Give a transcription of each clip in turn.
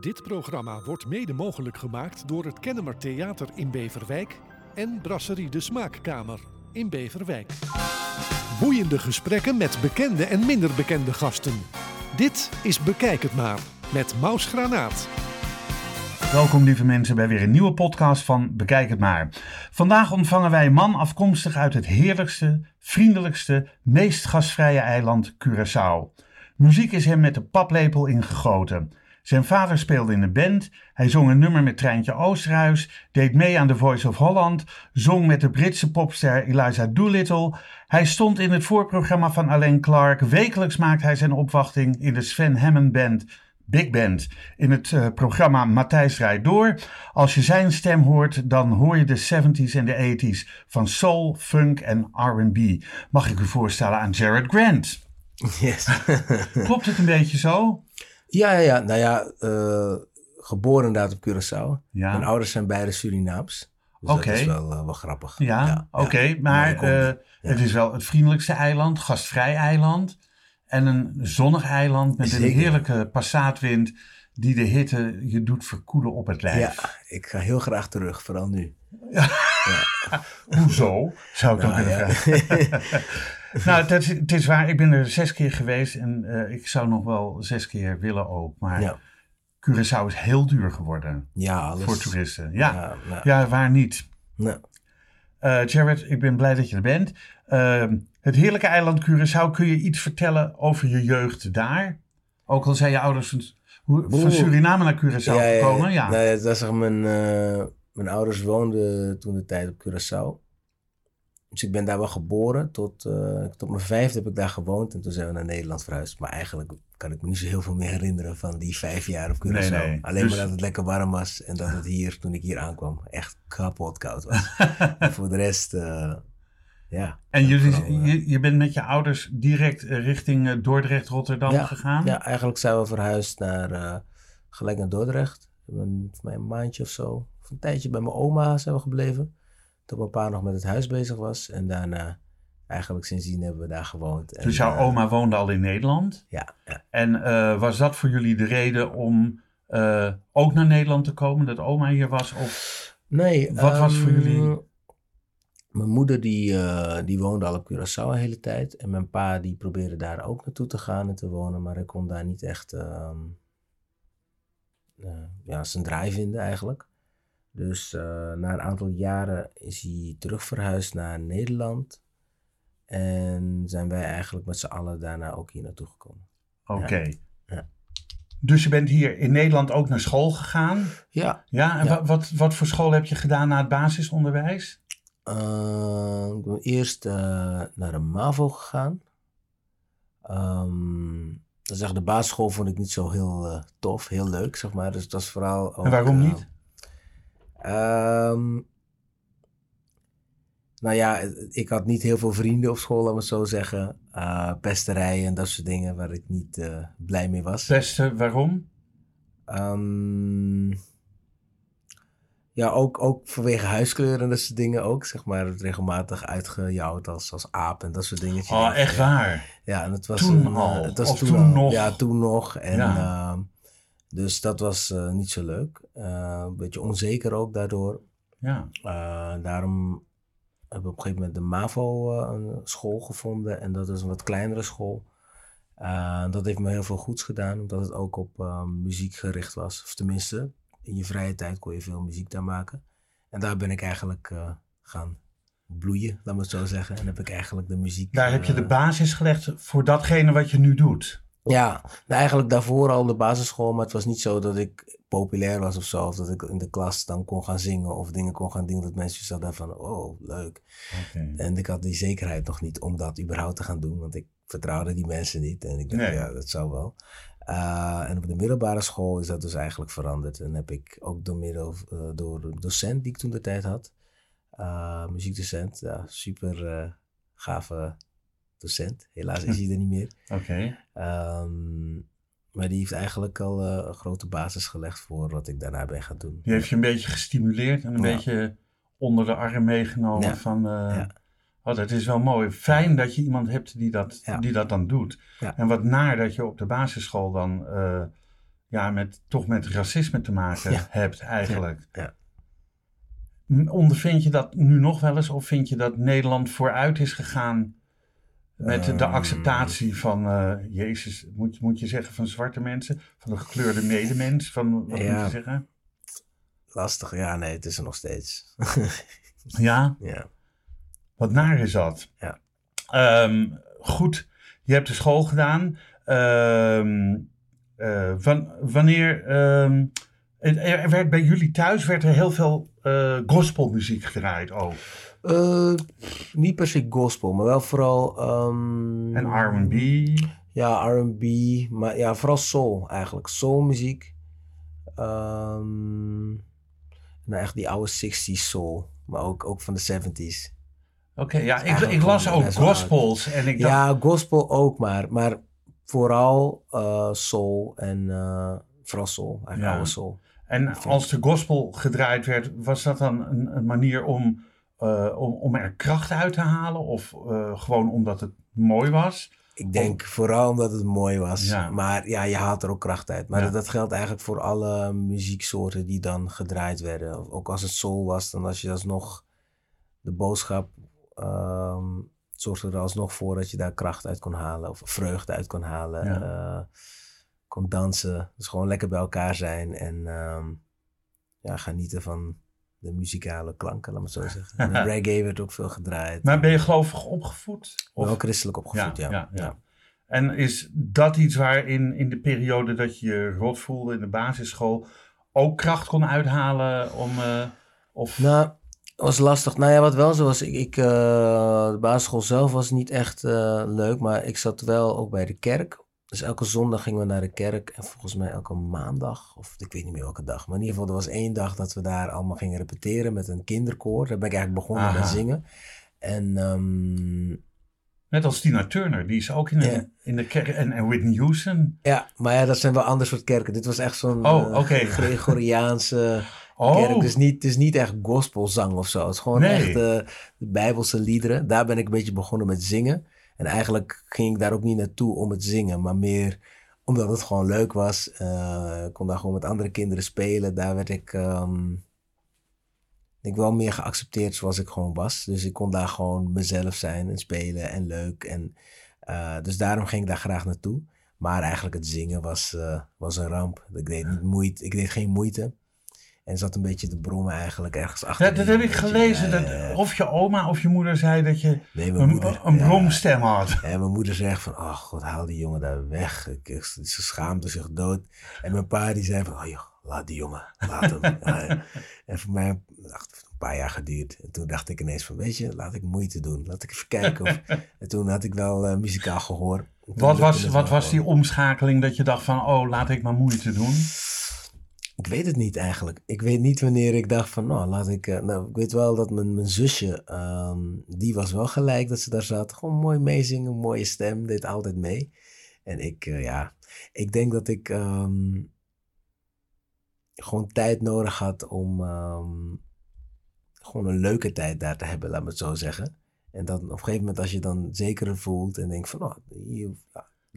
Dit programma wordt mede mogelijk gemaakt door het Kennemer Theater in Beverwijk en Brasserie de Smaakkamer in Beverwijk. Boeiende gesprekken met bekende en minder bekende gasten. Dit is Bekijk het maar met Maus Granaat. Welkom lieve mensen bij weer een nieuwe podcast van Bekijk het maar. Vandaag ontvangen wij een man afkomstig uit het heerlijkste, vriendelijkste, meest gastvrije eiland Curaçao. Muziek is hem met de paplepel ingegoten. Zijn vader speelde in een band, hij zong een nummer met Treintje Oosterhuis, deed mee aan The Voice of Holland, zong met de Britse popster Eliza Doolittle. Hij stond in het voorprogramma van Alain Clark. Wekelijks maakt hij zijn opwachting in de Sven Hammond Band Big Band in het uh, programma Matthijs rijdt door. Als je zijn stem hoort, dan hoor je de 70s en de 80s van soul, funk en R&B. Mag ik u voorstellen aan Jared Grant? Yes. Klopt het een beetje zo? Ja, ja, ja. Nou ja, uh, geboren inderdaad op Curaçao. Ja. Mijn ouders zijn beide Surinaams. Dus Oké. dat is wel, uh, wel grappig. Ja, oké. ja. Maar uh, Ja. het is wel het vriendelijkste eiland, gastvrij eiland. En een zonnig eiland met een heerlijke passaatwind die de hitte je doet verkoelen op het Ja, lijf. ik ga heel graag terug, vooral nu. Hoezo? Zou ik dan Nou, kunnen ja. vragen. nou, het is, het is waar. Ik ben er zes keer geweest en eh, ik zou nog wel zes keer willen ook. Maar Ja, Curaçao is heel duur geworden ja alles. voor toeristen. Ja, ja, Ja, nou, waar niet. nou, Eh Jared, ik ben blij dat je er bent. Ehm, het heerlijke eiland Curaçao, kun je iets vertellen over je jeugd daar? Ook al zijn je ouders van, hoe- van. Suriname naar Curaçao ja, gekomen. Ja. Nee, dat is mijn, eh, mijn ouders woonden toen de tijd op Curaçao. Dus ik ben daar wel geboren. Tot, eh, tot mijn vijfde heb ik daar gewoond. En toen zijn we naar Nederland verhuisd. Maar eigenlijk kan ik me niet zo heel veel meer herinneren van die vijf jaar op Curaçao. Nee, nee. Alleen Dus- maar dat het lekker warm was. En dat het hier, toen ik hier aankwam, echt kapot koud was. en voor de rest, eh, ja. En jullie, vooral, eh, je, je bent met je ouders direct richting Dordrecht, Rotterdam ja, gegaan? Ja, eigenlijk zijn we verhuisd naar, gelijk naar Dordrecht. We hebben Voor mij een maandje of zo. Of een tijdje bij mijn oma zijn we gebleven. Tot mijn pa nog met het huis bezig was. En daarna, eigenlijk sindsdien hebben we daar gewoond. En, Dus jouw eh, oma woonde al in Nederland. Ja, ja. En eh, was dat voor jullie de reden om eh, ook naar Nederland te komen? Dat oma hier was? Of... Nee. Wat was voor ehm, jullie- Mijn moeder die, die woonde al op Curaçao een hele tijd. En mijn pa die probeerde daar ook naartoe te gaan en te wonen. Maar hij kon daar niet echt ehm, eh, ja, zijn draai vinden eigenlijk. Dus eh, na een aantal jaren is hij terug verhuisd naar Nederland. En zijn wij eigenlijk met z'n allen daarna ook hier naartoe gekomen. Oké. Ja. Dus je bent hier in Nederland ook naar school gegaan? Ja. Ja, en Ja. Wat, wat, wat voor school heb je gedaan na het basisonderwijs? Eh, ik ben eerst eh, naar de MAVO gegaan. Ehm, dat is echt de basisschool vond ik niet zo heel tof, heel leuk, zeg maar. Dus dat is vooral ook, en waarom niet? Ehm, nou ja, ik had niet heel veel vrienden op school, laat me het zo zeggen. Eh pesterijen en dat soort dingen waar ik niet eh, blij mee was. Beste, waarom? Ehm, ja, ook, ook vanwege huiskleur en dat soort dingen ook. Zeg maar, regelmatig uitgejouwd als, als aap en dat soort dingetjes. Oh, echt waar? Ja, en het was Toen een, eh, al? het was toen, nog? Ja, toen nog. En, Ja. Dus dat was eh, niet zo leuk. Eh, een beetje onzeker ook daardoor. Ja. Eh, daarom hebben we op een gegeven moment de MAVO een school gevonden. En dat is een wat kleinere school. Dat heeft me heel veel goeds gedaan, omdat het ook op muziek gericht was. Of tenminste, in je vrije tijd kon je veel muziek daar maken. En daar ben ik eigenlijk gaan bloeien, laat het zo zeggen. En heb ik eigenlijk de muziek... Daar heb je de basis gelegd voor datgene wat je nu doet. Ja, nou, eigenlijk daarvoor al op de basisschool, maar het was niet zo dat ik populair was of zo. Of dat ik in de klas dan kon gaan zingen of dingen kon gaan doen dat mensen zouden van, oh, leuk. En ik had die zekerheid nog niet om dat überhaupt te gaan doen, want ik vertrouwde die mensen niet. En ik dacht, Nee. ja, dat zou wel. Uh, en op de middelbare school is dat dus eigenlijk veranderd. En heb ik ook door middel, uh, door de docent die ik toen de tijd had, uh, muziekdocent, ja, super gave docent. Helaas is hij er niet meer. Oké. Um, maar die heeft eigenlijk al uh, een grote basis gelegd voor wat ik daarna ben gaan doen. Die heeft je een beetje gestimuleerd en een Ja. beetje onder de arm meegenomen Ja. van... eh, Ja. Oh, dat is wel mooi. Fijn dat je iemand hebt die dat, die dat dan doet. En wat naar dat je op de basisschool dan eh, ja, met, toch met racisme te maken hebt eigenlijk. Ja, Ondervind je dat nu nog wel eens of vind je dat Nederland vooruit is gegaan met de acceptatie van, eh, Jezus, moet, moet je zeggen van zwarte mensen, van de gekleurde medemens, van wat Ja. moet je zeggen? Lastig, ja, nee, het is er nog steeds. Ja, ja. wat naar is dat. Ja. Ehm, goed, je hebt de school gedaan. Ehm, eh, van, wanneer, ehm, er, er werd bij jullie thuis werd er heel veel eh, gospelmuziek gedraaid ook. Eh, niet per se gospel, maar wel vooral... ehm, En R&B. Ja, R&B, maar ja, vooral soul eigenlijk. Soulmuziek. Ehm nou, echt die oude 60s soul, maar ook, ook van de 70s. Oké, ja, ik, ik las ook gospels en ik dacht, Ja, gospel ook maar, maar vooral eh, soul en eh vooral soul, eigenlijk Ja. oude soul. en als de gospel gedraaid werd, was dat dan een, een manier om, eh, om, om er kracht uit te halen of eh, gewoon omdat het mooi was? Ik denk vooral omdat het mooi was. Ja. Maar ja, je haalt er ook kracht uit. Maar Ja. dat, dat geldt eigenlijk voor alle muzieksoorten die dan gedraaid werden. Ook als het soul was, dan als je alsnog de boodschap ehm zorgde er alsnog voor dat je daar kracht uit kon halen. Of vreugde uit kon halen. Ja. eh, kon dansen. Dus gewoon lekker bij elkaar zijn. En ehm, ja, genieten van de muzikale klanken, laat het zo zeggen. En reggae werd ook veel gedraaid. Maar ben je gelovig opgevoed? Of- Wel christelijk opgevoed, ja. ja, ja. En is dat iets waarin in de periode dat je je rot voelde in de basisschool ook kracht kon uithalen om... eh, of... Nou, was lastig. Nou ja, wat wel zo was, ik, ik, eh, de basisschool zelf was niet echt eh, leuk, maar ik zat wel ook bij de kerk. Dus elke zondag gingen we naar de kerk en volgens mij elke maandag, of ik weet niet meer welke dag, maar in ieder geval er was één dag dat we daar allemaal gingen repeteren met een kinderkoor. Daar ben ik eigenlijk begonnen Aha. met zingen. En ehm, Net als Tina Turner, die is ook in de, in de kerk. En, en Whitney Houston. ja, maar ja, dat zijn wel ander soort kerken. Dit was echt zo'n Oh, eh. Gregoriaanse Oh, kerk. Dus niet, het is niet echt gospelzang of zo. Het is gewoon Nee. echt eh, de bijbelse liederen. Daar ben ik een beetje begonnen met zingen. En eigenlijk ging ik daar ook niet naartoe om het zingen, maar meer omdat het gewoon leuk was. Eh, ik kon daar gewoon met andere kinderen spelen. Daar werd ik, ehm, ik wel meer geaccepteerd zoals ik gewoon was. Dus ik kon daar gewoon mezelf zijn en spelen en leuk. En, eh, dus daarom ging ik daar graag naartoe. Maar eigenlijk het zingen was, eh, was een ramp. Ik deed, niet moeite, ik deed geen moeite. En zat een beetje te brommen eigenlijk ergens achter. Ja, dat heb ik gelezen. ja, Dat, ja, of je oma of je moeder zei dat je Nee, een, moeder. een ja. bromstem had. En mijn moeder zegt van, oh god, haal die jongen daar weg. Ik, ze schaamde zich dood. En mijn pa die zei van, oh joh, laat die jongen, laat hem. En voor mij heeft een paar jaar geduurd. En toen dacht ik ineens van, weet je, laat ik moeite doen. Laat ik even kijken. Of, en toen had ik wel eh, muzikaal gehoor. Wat was, wat was die omschakeling dat je dacht van, oh, laat ik maar moeite doen? Ik weet het niet eigenlijk. Ik weet niet wanneer ik dacht van, nou, laat ik... eh, nou, ik weet wel dat mijn, mijn zusje, ehm, die was wel gelijk dat ze daar zat. Gewoon mooi meezingen, mooie stem, deed altijd mee. En ik, eh, ja, ik denk dat ik ehm, gewoon tijd nodig had om ehm, gewoon een leuke tijd daar te hebben, laat me het zo zeggen. En dan op een gegeven moment als je dan zeker voelt en denkt van, oh, hier,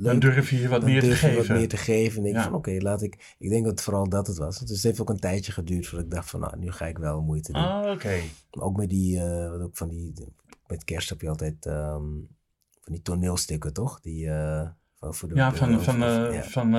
Dan durf je je wat meer te je wat meer te geven. En denk Ja. van oké, laat ik. Ik denk dat vooral dat het was. Dus het heeft ook een tijdje geduurd voordat ik dacht van nou, nu ga ik wel moeite doen. Ah, oké. Ook met die, eh, wat ook van die, met kerst heb je altijd ehm, van die toneelstukken toch? Die eh, van voor de Ja, van, van, of- eh, ja. van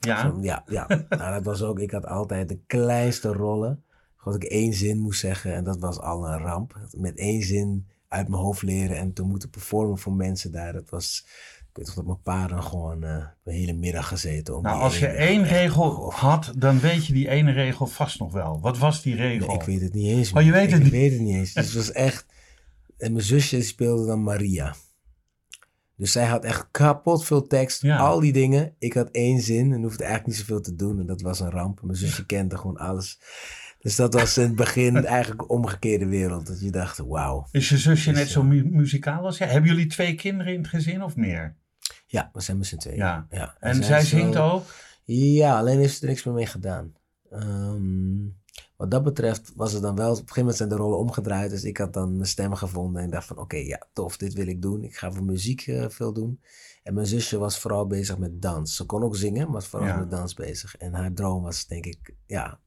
ja. Ja, ja. nou, dat was ook, ik had altijd de kleinste rollen. Gewoon dat ik één zin moest zeggen en dat was al een ramp. Met één zin uit mijn hoofd leren en te moeten performen voor mensen daar. Dat was, ik weet nog dat mijn pa dan gewoon eh de hele middag gezeten. Om Nou, als je één regel had, dan weet je die ene regel vast nog wel. Wat was die regel? Nee, ik weet het niet eens. Oh, je weet het ik niet? weet het niet eens. Dus het was echt... En mijn zusje speelde dan Maria. Dus zij had echt kapot veel tekst, Ja. al die dingen. Ik had één zin en hoefde eigenlijk niet zoveel te doen. En dat was een ramp. Mijn zusje kende gewoon alles. Dus dat was in het begin eigenlijk de omgekeerde wereld. Dat je dacht, wauw. Is je zusje net zo mu- muzikaal als jij? Hebben jullie twee kinderen in het gezin of meer? Ja, we zijn met z'n tweeën. Ja. ja. En zij zingt ook? Ja, alleen heeft ze er niks meer mee gedaan. Ehm, wat dat betreft was het dan wel, op een gegeven moment zijn de rollen omgedraaid. Dus ik had dan mijn stem gevonden en dacht van oké, ja, tof, dit wil ik doen. Ik ga voor muziek eh, veel doen. En mijn zusje was vooral bezig met dans. Ze kon ook zingen, maar was vooral Ja. met dans bezig. En haar droom was denk ik, ja,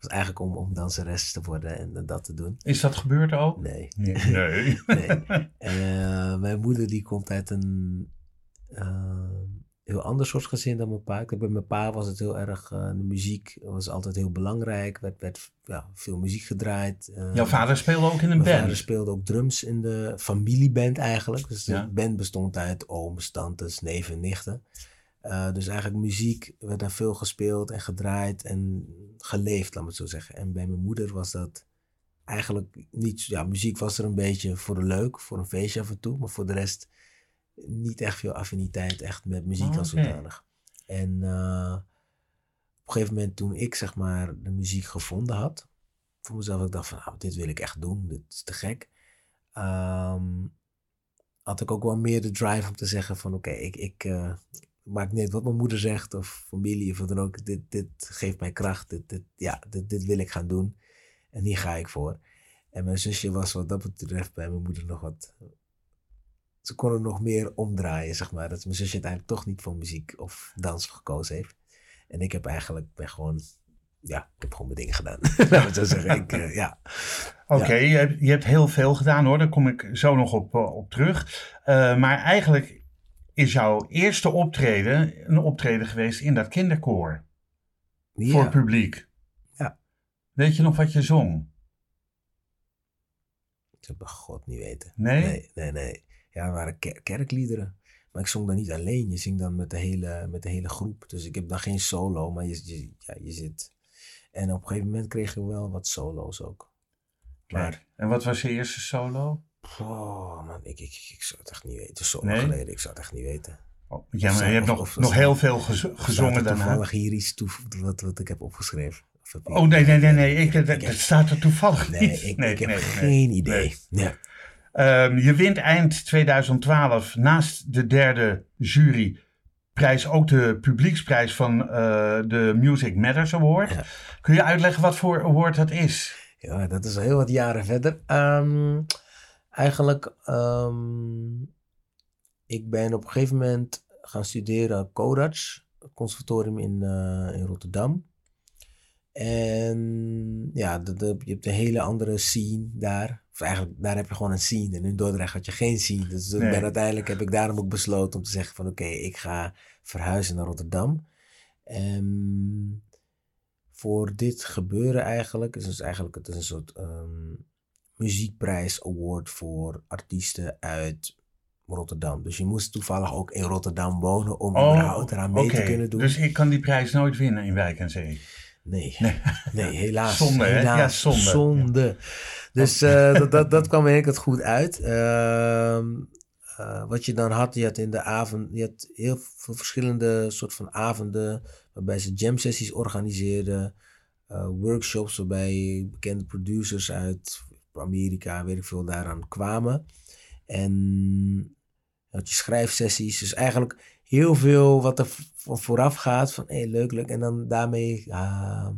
was eigenlijk om, om danseres te worden en dat te doen. Is dat gebeurd ook? Nee. Nee. nee. Nee. En, eh, mijn moeder die komt uit een eh, heel ander soort gezin dan mijn pa. Bij mijn pa was het heel erg, eh, de muziek was altijd heel belangrijk. werd, werd ja, veel muziek gedraaid. Eh, Jouw vader speelde ook in een mijn vader band. speelde ook drums in de familieband eigenlijk. Dus de Ja. band bestond uit ooms, tantes, neven en nichten. Eh, dus eigenlijk muziek werd daar veel gespeeld en gedraaid en geleefd, laat me het zo zeggen. En bij mijn moeder was dat eigenlijk niet... Ja, muziek was er een beetje voor de leuk, voor een feestje af en toe. Maar voor de rest niet echt veel affiniteit echt met muziek Oh, als oké. zodanig. En eh, op een gegeven moment toen ik zeg maar de muziek gevonden had... Voor mezelf, ik dacht van, nou, dit wil ik echt doen, dit is te gek. Ehm, had ik ook wel meer de drive om te zeggen van, oké, ik, ik eh, maakt niet uit wat mijn moeder zegt of familie of wat dan ook. Dit, dit geeft mij kracht, dit, dit, ja, dit, dit wil ik gaan doen. En hier ga ik voor. En mijn zusje was wat dat betreft bij mijn moeder nog wat... Ze kon er nog meer omdraaien, zeg maar. Dat mijn zusje uiteindelijk toch niet voor muziek of dans gekozen heeft. En ik heb eigenlijk, ben gewoon... Ja, ik heb gewoon mijn dingen gedaan. Laten we zo zeggen. Ik, eh, ja. Oké, je, hebt, heel veel gedaan hoor, daar kom ik zo nog op, eh, op terug. Eh, maar eigenlijk is jouw eerste optreden een optreden geweest in dat kinderkoor voor het publiek. Ja. Weet je nog wat je zong? Ik zou bij God niet weten. Nee? Nee, nee, nee. Ja, het waren ker- kerkliederen. Maar ik zong dan niet alleen. Je zingt dan met de hele, met de hele groep. Dus ik heb dan geen solo, maar je, je, ja, je zit... En op een gegeven moment kreeg ik wel wat solo's ook. Maar, Kijk. En wat was je eerste solo? Oh man, ik, ik, ik zou het echt niet weten. Zo Nee? geleden, ik zou het echt niet weten. Oh, ja, maar je hebt nog, nog heel veel gez- gezongen daarna. toevallig hier iets toe, wat, wat ik heb opgeschreven? Oh nee, nee, nee, nee. Ik, dat, Ik dat heb- staat er toevallig Nee, niet. ik, nee, ik heb nee, geen idee. Nee. Ehm, je wint eind 2012 naast de derde juryprijs ook de publieksprijs van eh, de Music Matters Award. Ja. Kun je uitleggen wat voor award dat is? Ja, dat is al heel wat jaren verder. Ehm, eigenlijk, ehm, ik ben op een gegeven moment gaan studeren Codarts, conservatorium in, eh, in Rotterdam. En ja, de, de- je hebt een hele andere scene daar. Of eigenlijk, daar heb je gewoon een scene. En in Dordrecht had je geen scene. Dus Nee. ben uiteindelijk heb ik daarom ook besloten om te zeggen van oké, ik ga verhuizen naar Rotterdam. En voor dit gebeuren eigenlijk, is dus eigenlijk het is een soort ehm, muziekprijs award voor artiesten uit Rotterdam. Dus je moest toevallig ook in Rotterdam wonen om überhaupt eraan mee te Oh, kunnen doen. Dus ik kan die prijs nooit winnen in Wijk en Zee. Nee, Nee. nee helaas. Zonde, hè? Ja, zonde. zonde. Dus eh, dat, dat, dat kwam eigenlijk goed uit. Ehm, eh, wat je dan had, je had in de avond, je had heel veel verschillende soort van avonden waarbij ze jam sessies organiseerden, eh, workshops waarbij bekende producers uit Amerika, weet ik veel, daaraan kwamen. En had je schrijfsessies, dus eigenlijk heel veel wat er vooraf gaat van hé, leuk, leuk. En dan daarmee ah,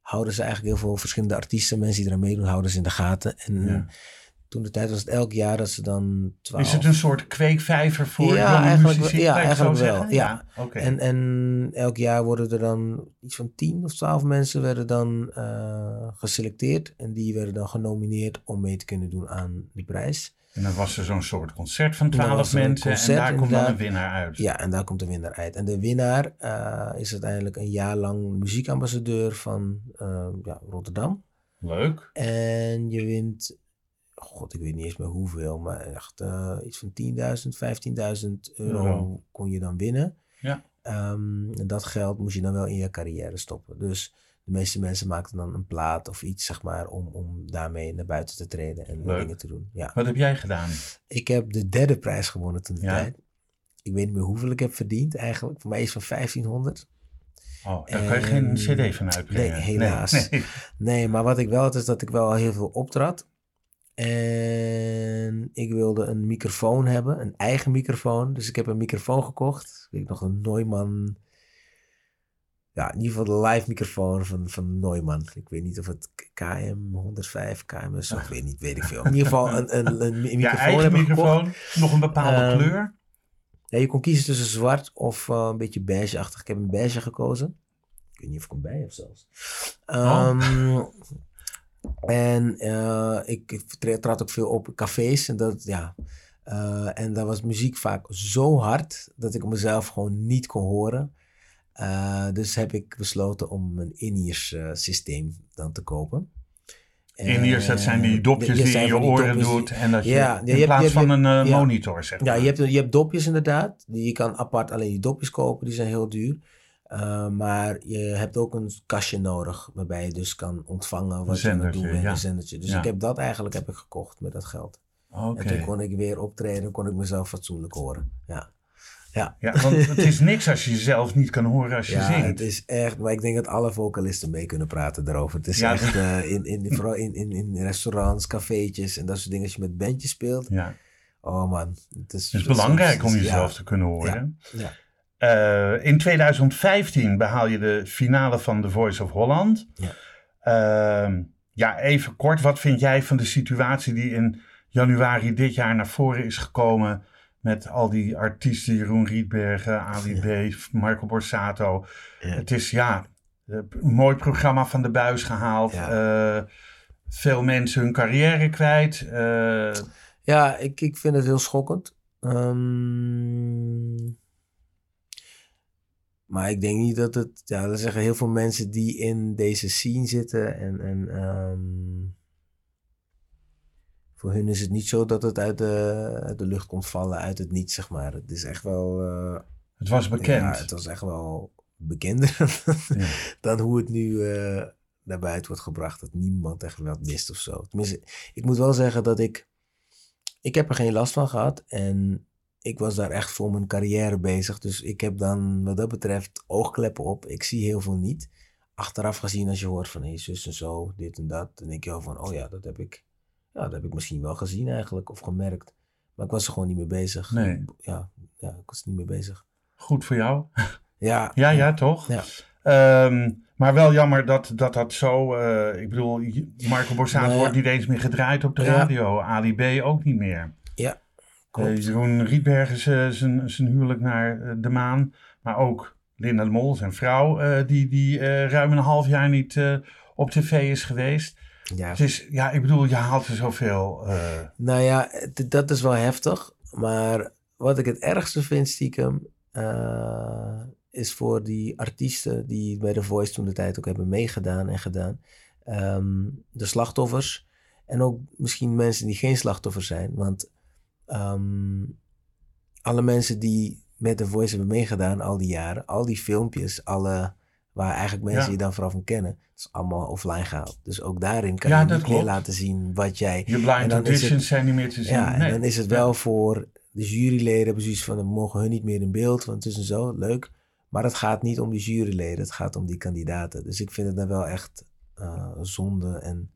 houden ze eigenlijk heel veel verschillende artiesten, mensen die eraan meedoen, houden ze in de gaten. En Ja. Toen de tijd was het elk jaar dat ze dan twaalf... Is het een soort kweekvijver voor Ja, eigenlijk ja, eigenlijk wel, zeggen? ja. En, en elk jaar worden er dan iets van tien of twaalf mensen werden dan eh, geselecteerd. En die werden dan genomineerd om mee te kunnen doen aan die prijs. En dan was er zo'n soort concert van Dan was twaalf er een mensen en daar komt dan een winnaar uit. Ja, en daar komt de winnaar uit. En de winnaar eh, is uiteindelijk een jaar lang muziekambassadeur van eh, ja, Rotterdam. Leuk. En je wint, god, ik weet niet eens meer hoeveel, maar echt eh, iets van 10.000, 15.000 euro kon je dan winnen. Ja. Ehm, en dat geld moest je dan wel in je carrière stoppen. Dus de meeste mensen maakten dan een plaat of iets, zeg maar, om, om daarmee naar buiten te treden en Leuk. dingen te doen. Ja. Wat heb jij gedaan? Ik heb de derde prijs gewonnen toen de Ja. tijd. Ik weet niet meer hoeveel ik heb verdiend eigenlijk. Voor mij is van 1500. Oh, daar kan je geen En- cd van uitbrengen. Nee, helaas. Nee, nee. Nee, maar wat ik wel had is dat ik wel heel veel optrad. En ik wilde een microfoon hebben, een eigen microfoon. Dus ik heb een microfoon gekocht. Ik nog een Neumann ja, in ieder geval de live microfoon van, van Neumann. Ik weet niet of het KM 105, KM is, of weet niet, weet ik veel. In ieder geval een, een, een microfoon Ja, eigen we gekocht. microfoon, nog een bepaalde Ehm, kleur. Ja, je kon kiezen tussen zwart of eh, een beetje beige-achtig. Ik heb een beige gekozen. Ik weet niet of ik hem bij heb zelfs. Ehm, En eh, ik, ik tra- trad ook veel op cafés. En, dat, ja, eh, en daar was muziek vaak zo hard dat ik mezelf gewoon niet kon horen. Eh, dus heb ik besloten om een in-ears systeem dan te kopen. In-ears, dat zijn die dopjes die je in je oren doet. En dat je Ja, ja, je in hebt- plaats je van een ja. monitor, zeg Ja, maar. je hebt, je hebt dopjes inderdaad. Die, je kan apart alleen die dopjes kopen. Die zijn heel duur. Eh, maar je hebt ook een kastje nodig. Waarbij je dus kan ontvangen wat je aan het doen bent. ja. Een zendertje. Dus Ja. ik heb dat eigenlijk heb ik gekocht met dat geld. Oké. En toen kon ik weer optreden. kon ik mezelf fatsoenlijk horen. Ja, ja. Ja, want het is niks als je jezelf niet kan horen als je Ja, zingt. het is echt, maar ik denk dat alle vocalisten mee kunnen praten daarover. Het is Ja. echt eh, in, in, vooral in, in, in restaurants, cafeetjes en dat soort dingen. Als je met bandjes speelt. Ja. Oh man, het is, Het is belangrijk om jezelf te kunnen horen. Ja. Eh, in 2015 behaal je de finale van The Voice of Holland. Ja. Ehm, ja, even kort. Wat vind jij van de situatie die in januari dit jaar naar voren is gekomen... met al die artiesten, Jeroen Rietbergen, Ali B, Marco Borsato. Ja. Het is, ja, een mooi programma van de buis gehaald. Eh, veel mensen hun carrière kwijt. Eh, Ja, ik, ik vind het heel schokkend. Ehm, maar ik denk niet dat het... Ja, er zeggen heel veel mensen die in deze scene zitten. En, en ehm, voor hun is het niet zo dat het uit de, uit de lucht komt vallen, uit het niets, zeg maar. Het is echt wel... eh, het was bekend. Ja, het was echt wel bekender Ja. dan hoe het nu eh, naar buiten wordt gebracht. Dat niemand echt wat mist of zo. Tenminste, ik moet wel zeggen dat ik... Ik heb er geen last van gehad. En ik was daar echt voor mijn carrière bezig. Dus ik heb dan wat dat betreft oogkleppen op. Ik zie heel veel niet. Achteraf gezien als je hoort van... Hé, zus en zo, dit en dat. Dan denk je wel van... Oh ja, dat heb ik... Ja, dat heb ik misschien wel gezien eigenlijk. Of gemerkt. Maar ik was er gewoon niet mee bezig. Nee. Ja, ja ik was er niet mee bezig. Goed voor jou. Ja, Ja, ja, toch? Ja. Ehm, maar wel jammer dat dat, dat zo... eh, ik bedoel, Marco Borsato Nou ja. wordt niet eens meer gedraaid op de Ja. radio. Ali B ook niet meer. Eh, klopt. Jeroen Rietbergen zijn- zijn zijn huwelijk naar eh, de maan. Maar ook Linda de Mol, zijn vrouw, eh, die, die eh, ruim een half jaar niet eh, op tv is geweest. ja. Het is, ja, ik bedoel, je haalt er zoveel... eh, Nou ja, dat is wel heftig. Maar wat ik het ergste vind stiekem... eh, is voor die artiesten die bij The Voice toen de tijd ook hebben meegedaan en gedaan. ehm, de slachtoffers. En ook misschien mensen die geen slachtoffer zijn. Want ehm, alle mensen die met The Voice hebben meegedaan al die jaren. Al die filmpjes, alle... Waar eigenlijk mensen Ja. je dan vooral van kennen. Het is allemaal offline gehaald. Dus ook daarin kan Ja, je niet meer laten zien wat jij... je blind dan auditions zijn niet meer te zien. Ja, en dan is het wel voor de juryleden hebben zoiets van, we mogen hun niet meer in beeld, want het is en zo, leuk. Maar het gaat niet om die juryleden, het gaat om die kandidaten. Dus ik vind het dan wel echt eh, zonde en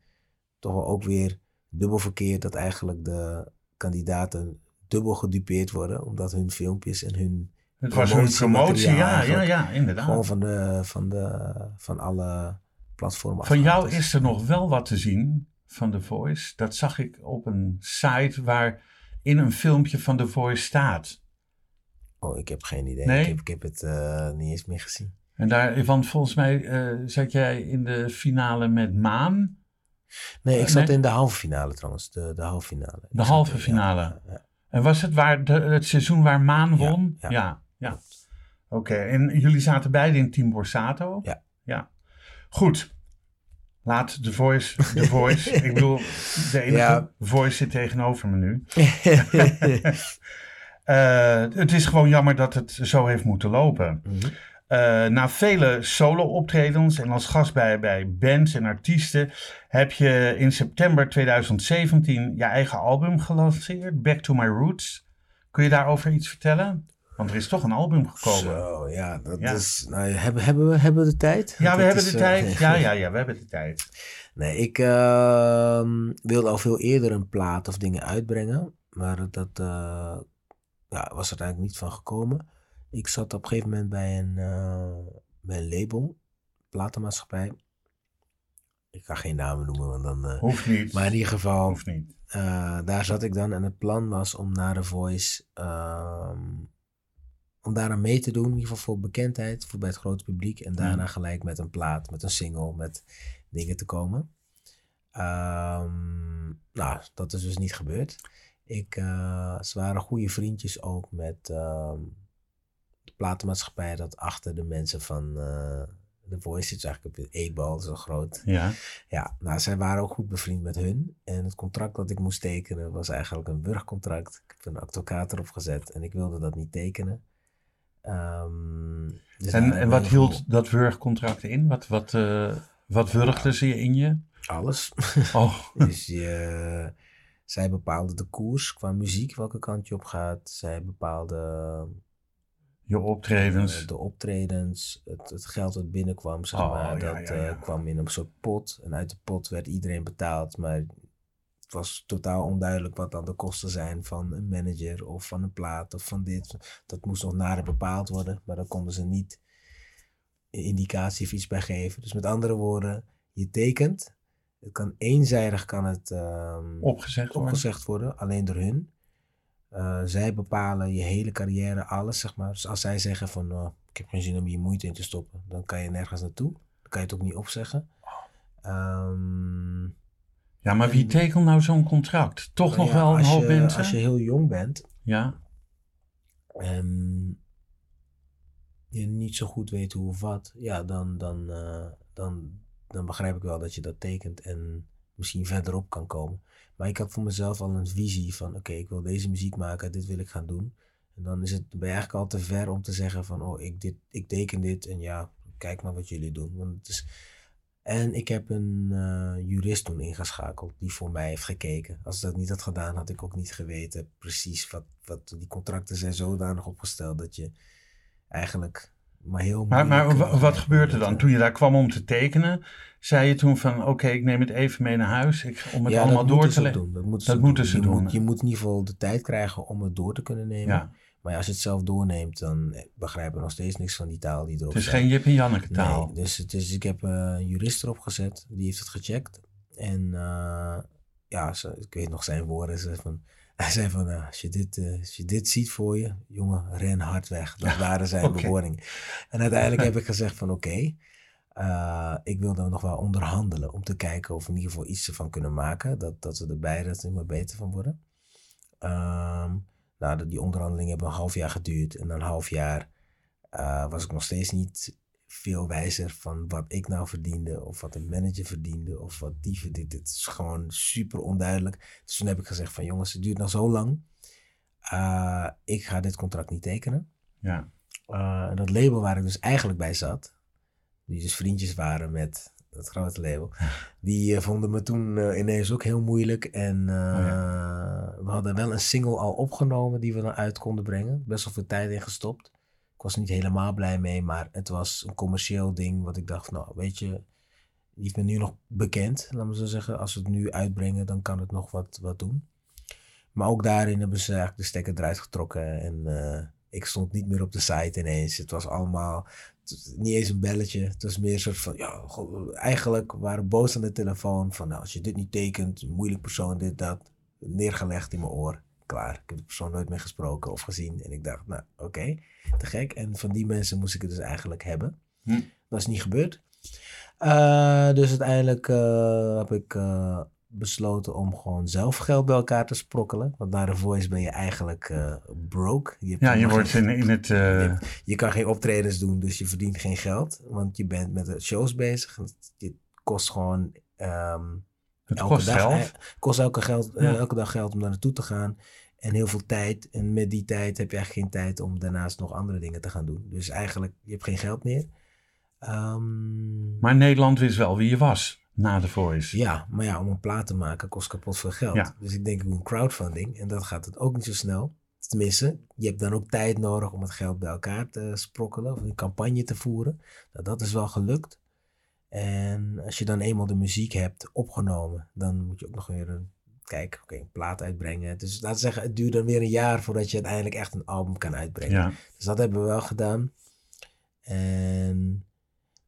toch wel ook weer dubbel verkeerd dat eigenlijk de kandidaten dubbel gedupeerd worden, omdat hun filmpjes en hun Het was een promotie, ja, ja, ja, inderdaad. gewoon van, de, van, de, van alle platformen Van jou is er nog wel wat te zien van The Voice. Dat zag ik op een site waar in een filmpje van The Voice staat. Oh, ik heb geen idee. Nee? Ik, heb, ik heb het eh, niet eens meer gezien. En daar, want volgens mij eh, zat jij in de finale met Maan. Nee, ik zat nee? in de halve finale trouwens. De, de halve finale. De halve finale. ja, ja. En was het waar de, het seizoen waar Maan won? ja. ja. ja. Oké, en jullie zaten beide in Team Borsato? Ja. ja. Goed. Laat The Voice, The Voice. ik bedoel, de enige. Voice zit tegenover me nu. Eh, het is gewoon jammer dat het zo heeft moeten lopen. Mhm. Eh, na vele solo-optredens en als gast bij, bij bands en artiesten heb je in september 2017 je eigen album gelanceerd, Back to My Roots. Kun je daarover iets vertellen? Want er is toch een album gekomen. Zo, ja, dat Ja. is... Nou, hebben, hebben, we, hebben we de tijd? Ja, we Dat hebben is, de eh, tijd. Ja, ja, ja, we hebben de tijd. Nee, ik ehm, wilde al veel eerder een plaat of dingen uitbrengen. Maar dat eh, ja, was er eigenlijk niet van gekomen. Ik zat op een gegeven moment bij een, eh, mijn label, platenmaatschappij. Ik ga geen namen noemen, want dan... eh, Hoeft niet. maar in ieder geval, Hoeft niet. eh, daar zat ik dan en het plan was om naar The Voice, ehm, om daaraan mee te doen, in ieder geval voor bekendheid, voor bij het grote publiek. En daarna Ja. gelijk met een plaat, met een single, met dingen te komen. Ehm, nou, dat is dus niet gebeurd. Ik, ze waren goede vriendjes ook met ehm, de platenmaatschappij dat achter de mensen van eh The Voice zit. Eigenlijk op de E-bal, zo groot. Ja. Ja, nou, zij waren ook goed bevriend met hun. En het contract dat ik moest tekenen was eigenlijk een burgcontract. Ik heb een advocaat erop gezet en ik wilde dat niet tekenen. Ehm, dus En, en wat hield dat wurgcontract in? Wat, wat, eh, wat wurgden ze in je? Alles. Oh, dus je, zij bepaalde de koers qua muziek, welke kant je op gaat. Zij bepaalde je optredens. eh, de optredens, het, het geld dat binnenkwam, zeg Oh, maar. ja, dat ja, ja. eh, kwam in een soort pot. En uit de pot werd iedereen betaald. Maar het was totaal onduidelijk wat dan de kosten zijn van een manager of van een plaat of van dit. Dat moest nog nader bepaald worden, maar daar konden ze niet een indicatie of iets bij geven. Dus met andere woorden, je tekent. Het kan eenzijdig kan het ehm, opgezegd worden. opgezegd worden, alleen door hun. Eh, zij bepalen je hele carrière, alles zeg maar. Dus als zij zeggen van, oh, ik heb geen zin om hier moeite in te stoppen, dan kan je nergens naartoe. Dan kan je het ook niet opzeggen. Ehm, Ja, maar wie tekent nou zo'n contract? Toch nog ja, wel een hoop je, mensen? Als je heel jong bent Ja, en je niet zo goed weet hoe of wat, ja, dan, dan, eh, dan, dan begrijp ik wel dat je dat tekent en misschien verderop kan komen. Maar ik heb voor mezelf al een visie van, oké, ik wil deze muziek maken, dit wil ik gaan doen. En dan is het, ben je eigenlijk al te ver om te zeggen van, oh, ik, dit, ik teken dit en ja, kijk maar wat jullie doen. Want het is, en ik heb een eh, jurist toen ingeschakeld die voor mij heeft gekeken. Als ik dat niet had gedaan, had ik ook niet geweten precies wat, wat die contracten zijn zodanig opgesteld dat je eigenlijk maar heel maar, maar moeilijk, wa- eh, wat gebeurde dan? met, Toen je daar kwam om te tekenen, zei je toen van oké, ik neem het even mee naar huis ik, om het ja, allemaal door te leggen. Dat moeten Dat ze moeten doen. ze je doen, Moet, hè? je moet in ieder geval de tijd krijgen om het door te kunnen nemen. Ja. Maar als je het zelf doorneemt, dan eh, begrijp je nog steeds niks van die taal die erop Het is staat. geen Jip en Janneke taal. Nee, dus, het is, ik heb eh, een jurist erop gezet, die heeft het gecheckt. En eh, ja, ik weet nog zijn woorden. Ze van, hij zei van, nou, als, je dit, eh, als je dit ziet voor je, jongen, ren hard weg. Dat waren zijn bewoordingen. En uiteindelijk heb ik gezegd van, oké, eh, ik wil dan nog wel onderhandelen. Om te kijken of we in ieder geval iets ervan kunnen maken. Dat, dat we er beide er maar beter van worden. Ehm, nou, dat- die onderhandelingen hebben een half jaar geduurd. En na een half jaar eh, was ik nog steeds niet veel wijzer van wat ik nou verdiende. Of wat een manager verdiende. Of wat die verdiende. Het is gewoon super onduidelijk. Dus toen heb ik gezegd van jongens, het duurt nog zo lang. Eh, ik ga dit contract niet tekenen. Ja. Eh, en dat label waar ik dus eigenlijk bij zat, die dus vriendjes waren met dat grote label, die eh, vonden me toen ineens ook heel moeilijk. En eh, we hadden wel een single al opgenomen die we dan uit konden brengen. Best wel veel tijd in gestopt. Was niet helemaal blij mee, maar het was een commercieel ding wat ik dacht, nou weet je, die is me nu nog bekend, laten we zo zeggen. Als we het nu uitbrengen, dan kan het nog wat, wat doen. Maar ook daarin hebben ze eigenlijk de stekker eruit getrokken. En eh, ik stond niet meer op de site ineens. Het was allemaal het niet eens een belletje. Het was meer een soort van, ja, eigenlijk waren boos aan de telefoon. Van nou, als je dit niet tekent, moeilijk persoon, dit, dat. Neergelegd in mijn oor. Klaar. Ik heb de persoon nooit meer gesproken of gezien. En ik dacht, nou, oké, te gek. En van die mensen moest ik het dus eigenlijk hebben. Hm. Dat is niet gebeurd. Eh, dus uiteindelijk eh, heb ik eh, besloten om gewoon zelf geld bij elkaar te sprokkelen. Want na de voice ben je eigenlijk broke. Je ja, je wordt geen- in, in het... eh, je kan geen optredens doen, dus je verdient geen geld. Want je bent met de shows bezig. Het kost gewoon ehm, het elke kost dag, geld. kost elke, geld, eh, Ja. elke dag geld om daar naartoe te gaan. En heel veel tijd. En met die tijd heb je eigenlijk geen tijd om daarnaast nog andere dingen te gaan doen. Dus eigenlijk, je hebt geen geld meer. Ehm, Maar Nederland wist wel wie je was na de Voice. ja, maar ja, om een plaat te maken kost kapot veel geld. Ja. Dus ik denk, ik doe een crowdfunding. En dat gaat het ook niet zo snel. Tenminste, je hebt dan ook tijd nodig om het geld bij elkaar te sprokkelen. Of een campagne te voeren. Nou, dat is wel gelukt. En als je dan eenmaal de muziek hebt opgenomen, dan moet je ook nog weer een, kijk, oké, een plaat uitbrengen. Dus laten we zeggen, het duurt dan weer een jaar voordat je uiteindelijk echt een album kan uitbrengen. Ja. Dus dat hebben we wel gedaan. En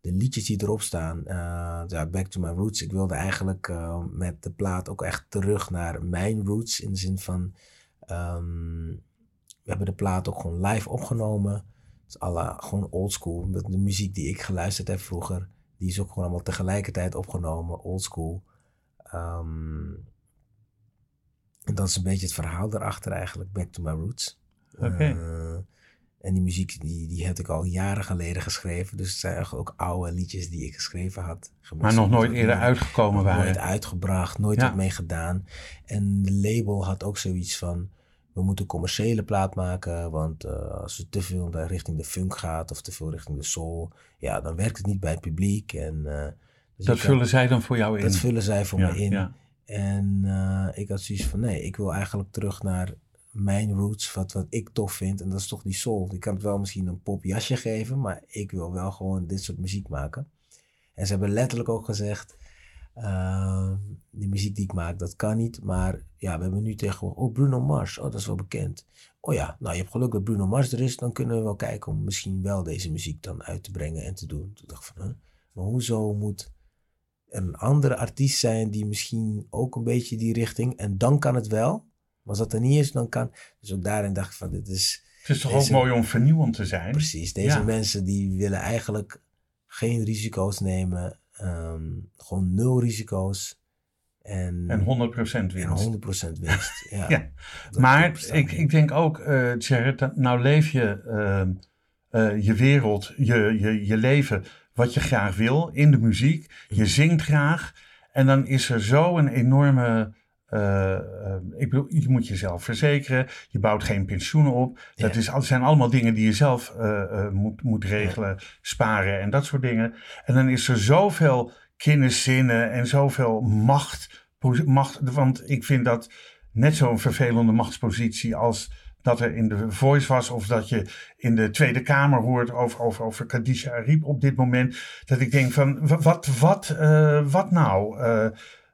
de liedjes die erop staan, eh, ja, Back to My Roots. Ik wilde eigenlijk eh, met de plaat ook echt terug naar mijn roots. In de zin van, ehm, we hebben de plaat ook gewoon live opgenomen. Het is alle, gewoon oldschool. De, de muziek die ik geluisterd heb vroeger, die is ook gewoon allemaal tegelijkertijd opgenomen, oldschool. Ehm en dat is een beetje het verhaal daarachter eigenlijk, Back to My Roots. Oké. Eh, en die muziek die, die heb ik al jaren geleden geschreven. Dus het zijn eigenlijk ook oude liedjes die ik geschreven had. Maar nog nooit eerder uitgekomen waren. Nooit uitgebracht, nooit Ja. wat mee gedaan. En de label had ook zoiets van... We moeten een commerciële plaat maken. Want eh, als het te veel naar richting de funk gaat... of te veel richting de soul... ja, dan werkt het niet bij het publiek. En, eh, dus Dat had- vullen zij dan voor jou in. dat vullen zij voor Ja, me in. ja. En eh, ik had zoiets van, nee, ik wil eigenlijk terug naar mijn roots, wat, wat ik tof vind. En dat is toch die soul. Ik kan het wel misschien een popjasje geven, maar ik wil wel gewoon dit soort muziek maken. En ze hebben letterlijk ook gezegd, eh, die muziek die ik maak, dat kan niet. Maar ja, we hebben nu tegenwoordig, oh Bruno Mars, oh dat is wel bekend. Oh ja, nou je hebt geluk dat Bruno Mars er is, dan kunnen we wel kijken om misschien wel deze muziek dan uit te brengen en te doen. Toen dacht ik van, huh? maar hoezo moet er een andere artiest zijn die misschien ook een beetje die richting, en dan kan het wel. Maar als dat er niet is, dan kan. Dus ook daarin dacht ik van, dit is Het is toch Deze- ook mooi om vernieuwend te zijn? precies. Deze Ja. mensen die willen eigenlijk geen risico's nemen. Ehm, gewoon nul risico's. En, En 100% en winst. 100% winst. Ja. Maar ik, ik denk ook, Jared, dat nou leef je ehm, eh, je wereld, je, je, je leven wat je graag wil in de muziek. Je zingt graag. En dan is er zo een enorme. Eh, ik bedoel, je moet jezelf verzekeren. Je bouwt geen pensioenen op. Dat Ja. is, zijn allemaal dingen die je zelf eh, eh, moet, moet regelen, sparen en dat soort dingen. En dan is er zoveel kenniszinnen en zoveel macht, macht. Want ik vind dat net zo'n vervelende machtspositie als dat er in de Voice was of dat je in de Tweede Kamer hoort over, over, over Khadija Ariep op dit moment. Dat ik denk van, wa- wat, wat, wat nou?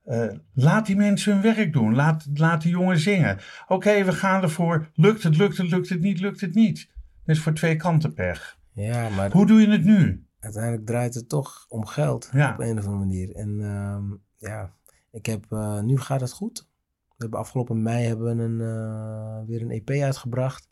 Eh, laat die mensen hun werk doen. Laat, laat die jongen zingen. Oké, we gaan ervoor. Lukt het, lukt het, lukt het niet, lukt het niet. Dat is voor twee kanten pech. Ja, maar Hoe doe je het nu? uiteindelijk draait het toch om geld. Ja. Op een of andere manier. En ehm, ja, ik heb, eh, nu gaat het goed. We hebben afgelopen mei hebben we een, eh, weer een EP uitgebracht.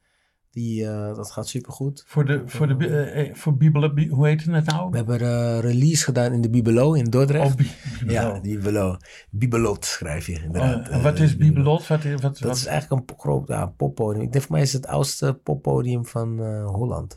Die, eh, dat gaat supergoed. Voor de, voor de, eh, eh, voor Bibelen, Bi- hoe heet het nou? We hebben een release gedaan in de Bibelo in Dordrecht. Oh, Bi- Bibelo. ja, Bibelo. Bibelot schrijf je inderdaad. Oh, wat is Bibelot? Wat, wat, wat, Dat is eigenlijk een groot ja, poppodium. Ik denk voor mij is het het oudste poppodium van Holland.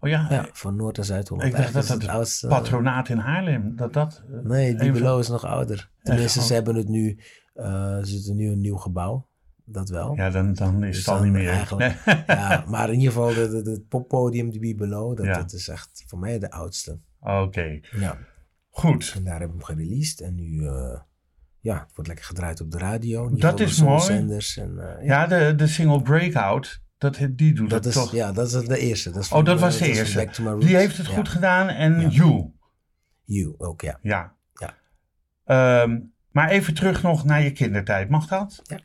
oh ja, Ja, van Noord- en Zuid-Holland. Ik dacht dat het oudste. patronaat in Haarlem. Dat dat. Nee, Bibelo van- is nog ouder. Tenminste, ze hebben het nu. ze zitten nu een nieuw gebouw. Dat wel. Ja, dan, dan is Dus het al niet meer. eigenlijk- Ja, maar in ieder geval, de- de- de- het poppodium, de Bibelo, dat, Ja. dat is echt voor mij de oudste. Oké, Ja. goed. En daar hebben we hem gereleased. En nu, eh, ja, het wordt lekker gedraaid op de radio. Dat is mooi. En, eh, ja. Ja, de, de single Breakout, dat, die doet Dat het is, toch. ja, dat is de eerste. Dat is oh, dat eh, was de eerste. Die heeft het Ja. goed gedaan en Ja. You. You ook, ja. Ja. Ja. Ehm, maar even terug nog naar je kindertijd. Mag dat? Ja.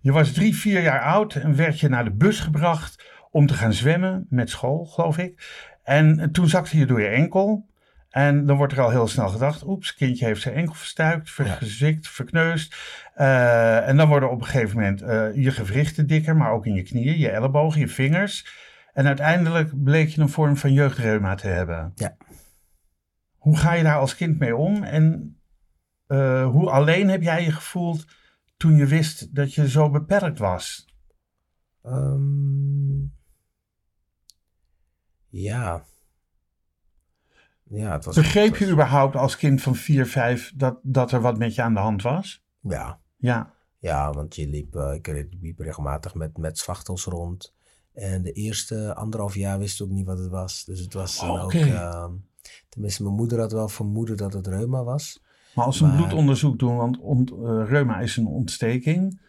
Je was drie, vier jaar oud en werd je naar de bus gebracht om te gaan zwemmen met school, geloof ik. En toen zakte je door je enkel. En dan wordt er al heel snel gedacht, oeps, kindje heeft zijn enkel verstuikt, verzikt, verkneusd. Eh, en dan worden op een gegeven moment eh, je gewrichten dikker, maar ook in je knieën, je ellebogen, je vingers. En uiteindelijk bleek je een vorm van jeugdreuma te hebben. Ja. Hoe ga je daar als kind mee om? En eh, hoe alleen heb jij je gevoeld toen je wist dat je zo beperkt was? Ehm, ja. Ja, het was... Begreep het je überhaupt als kind van 4, 5 dat, dat er wat met je aan de hand was? Ja. Ja. Ja, want je liep, eh, ik liep regelmatig met, met zwachtels rond. En de eerste anderhalf jaar wist ik ook niet wat het was. Dus het was dan Oh, ook... ehm, tenminste, mijn moeder had wel vermoeden dat het reuma was. Maar als ze een bloedonderzoek doen, want ont, eh, reuma is een ontsteking,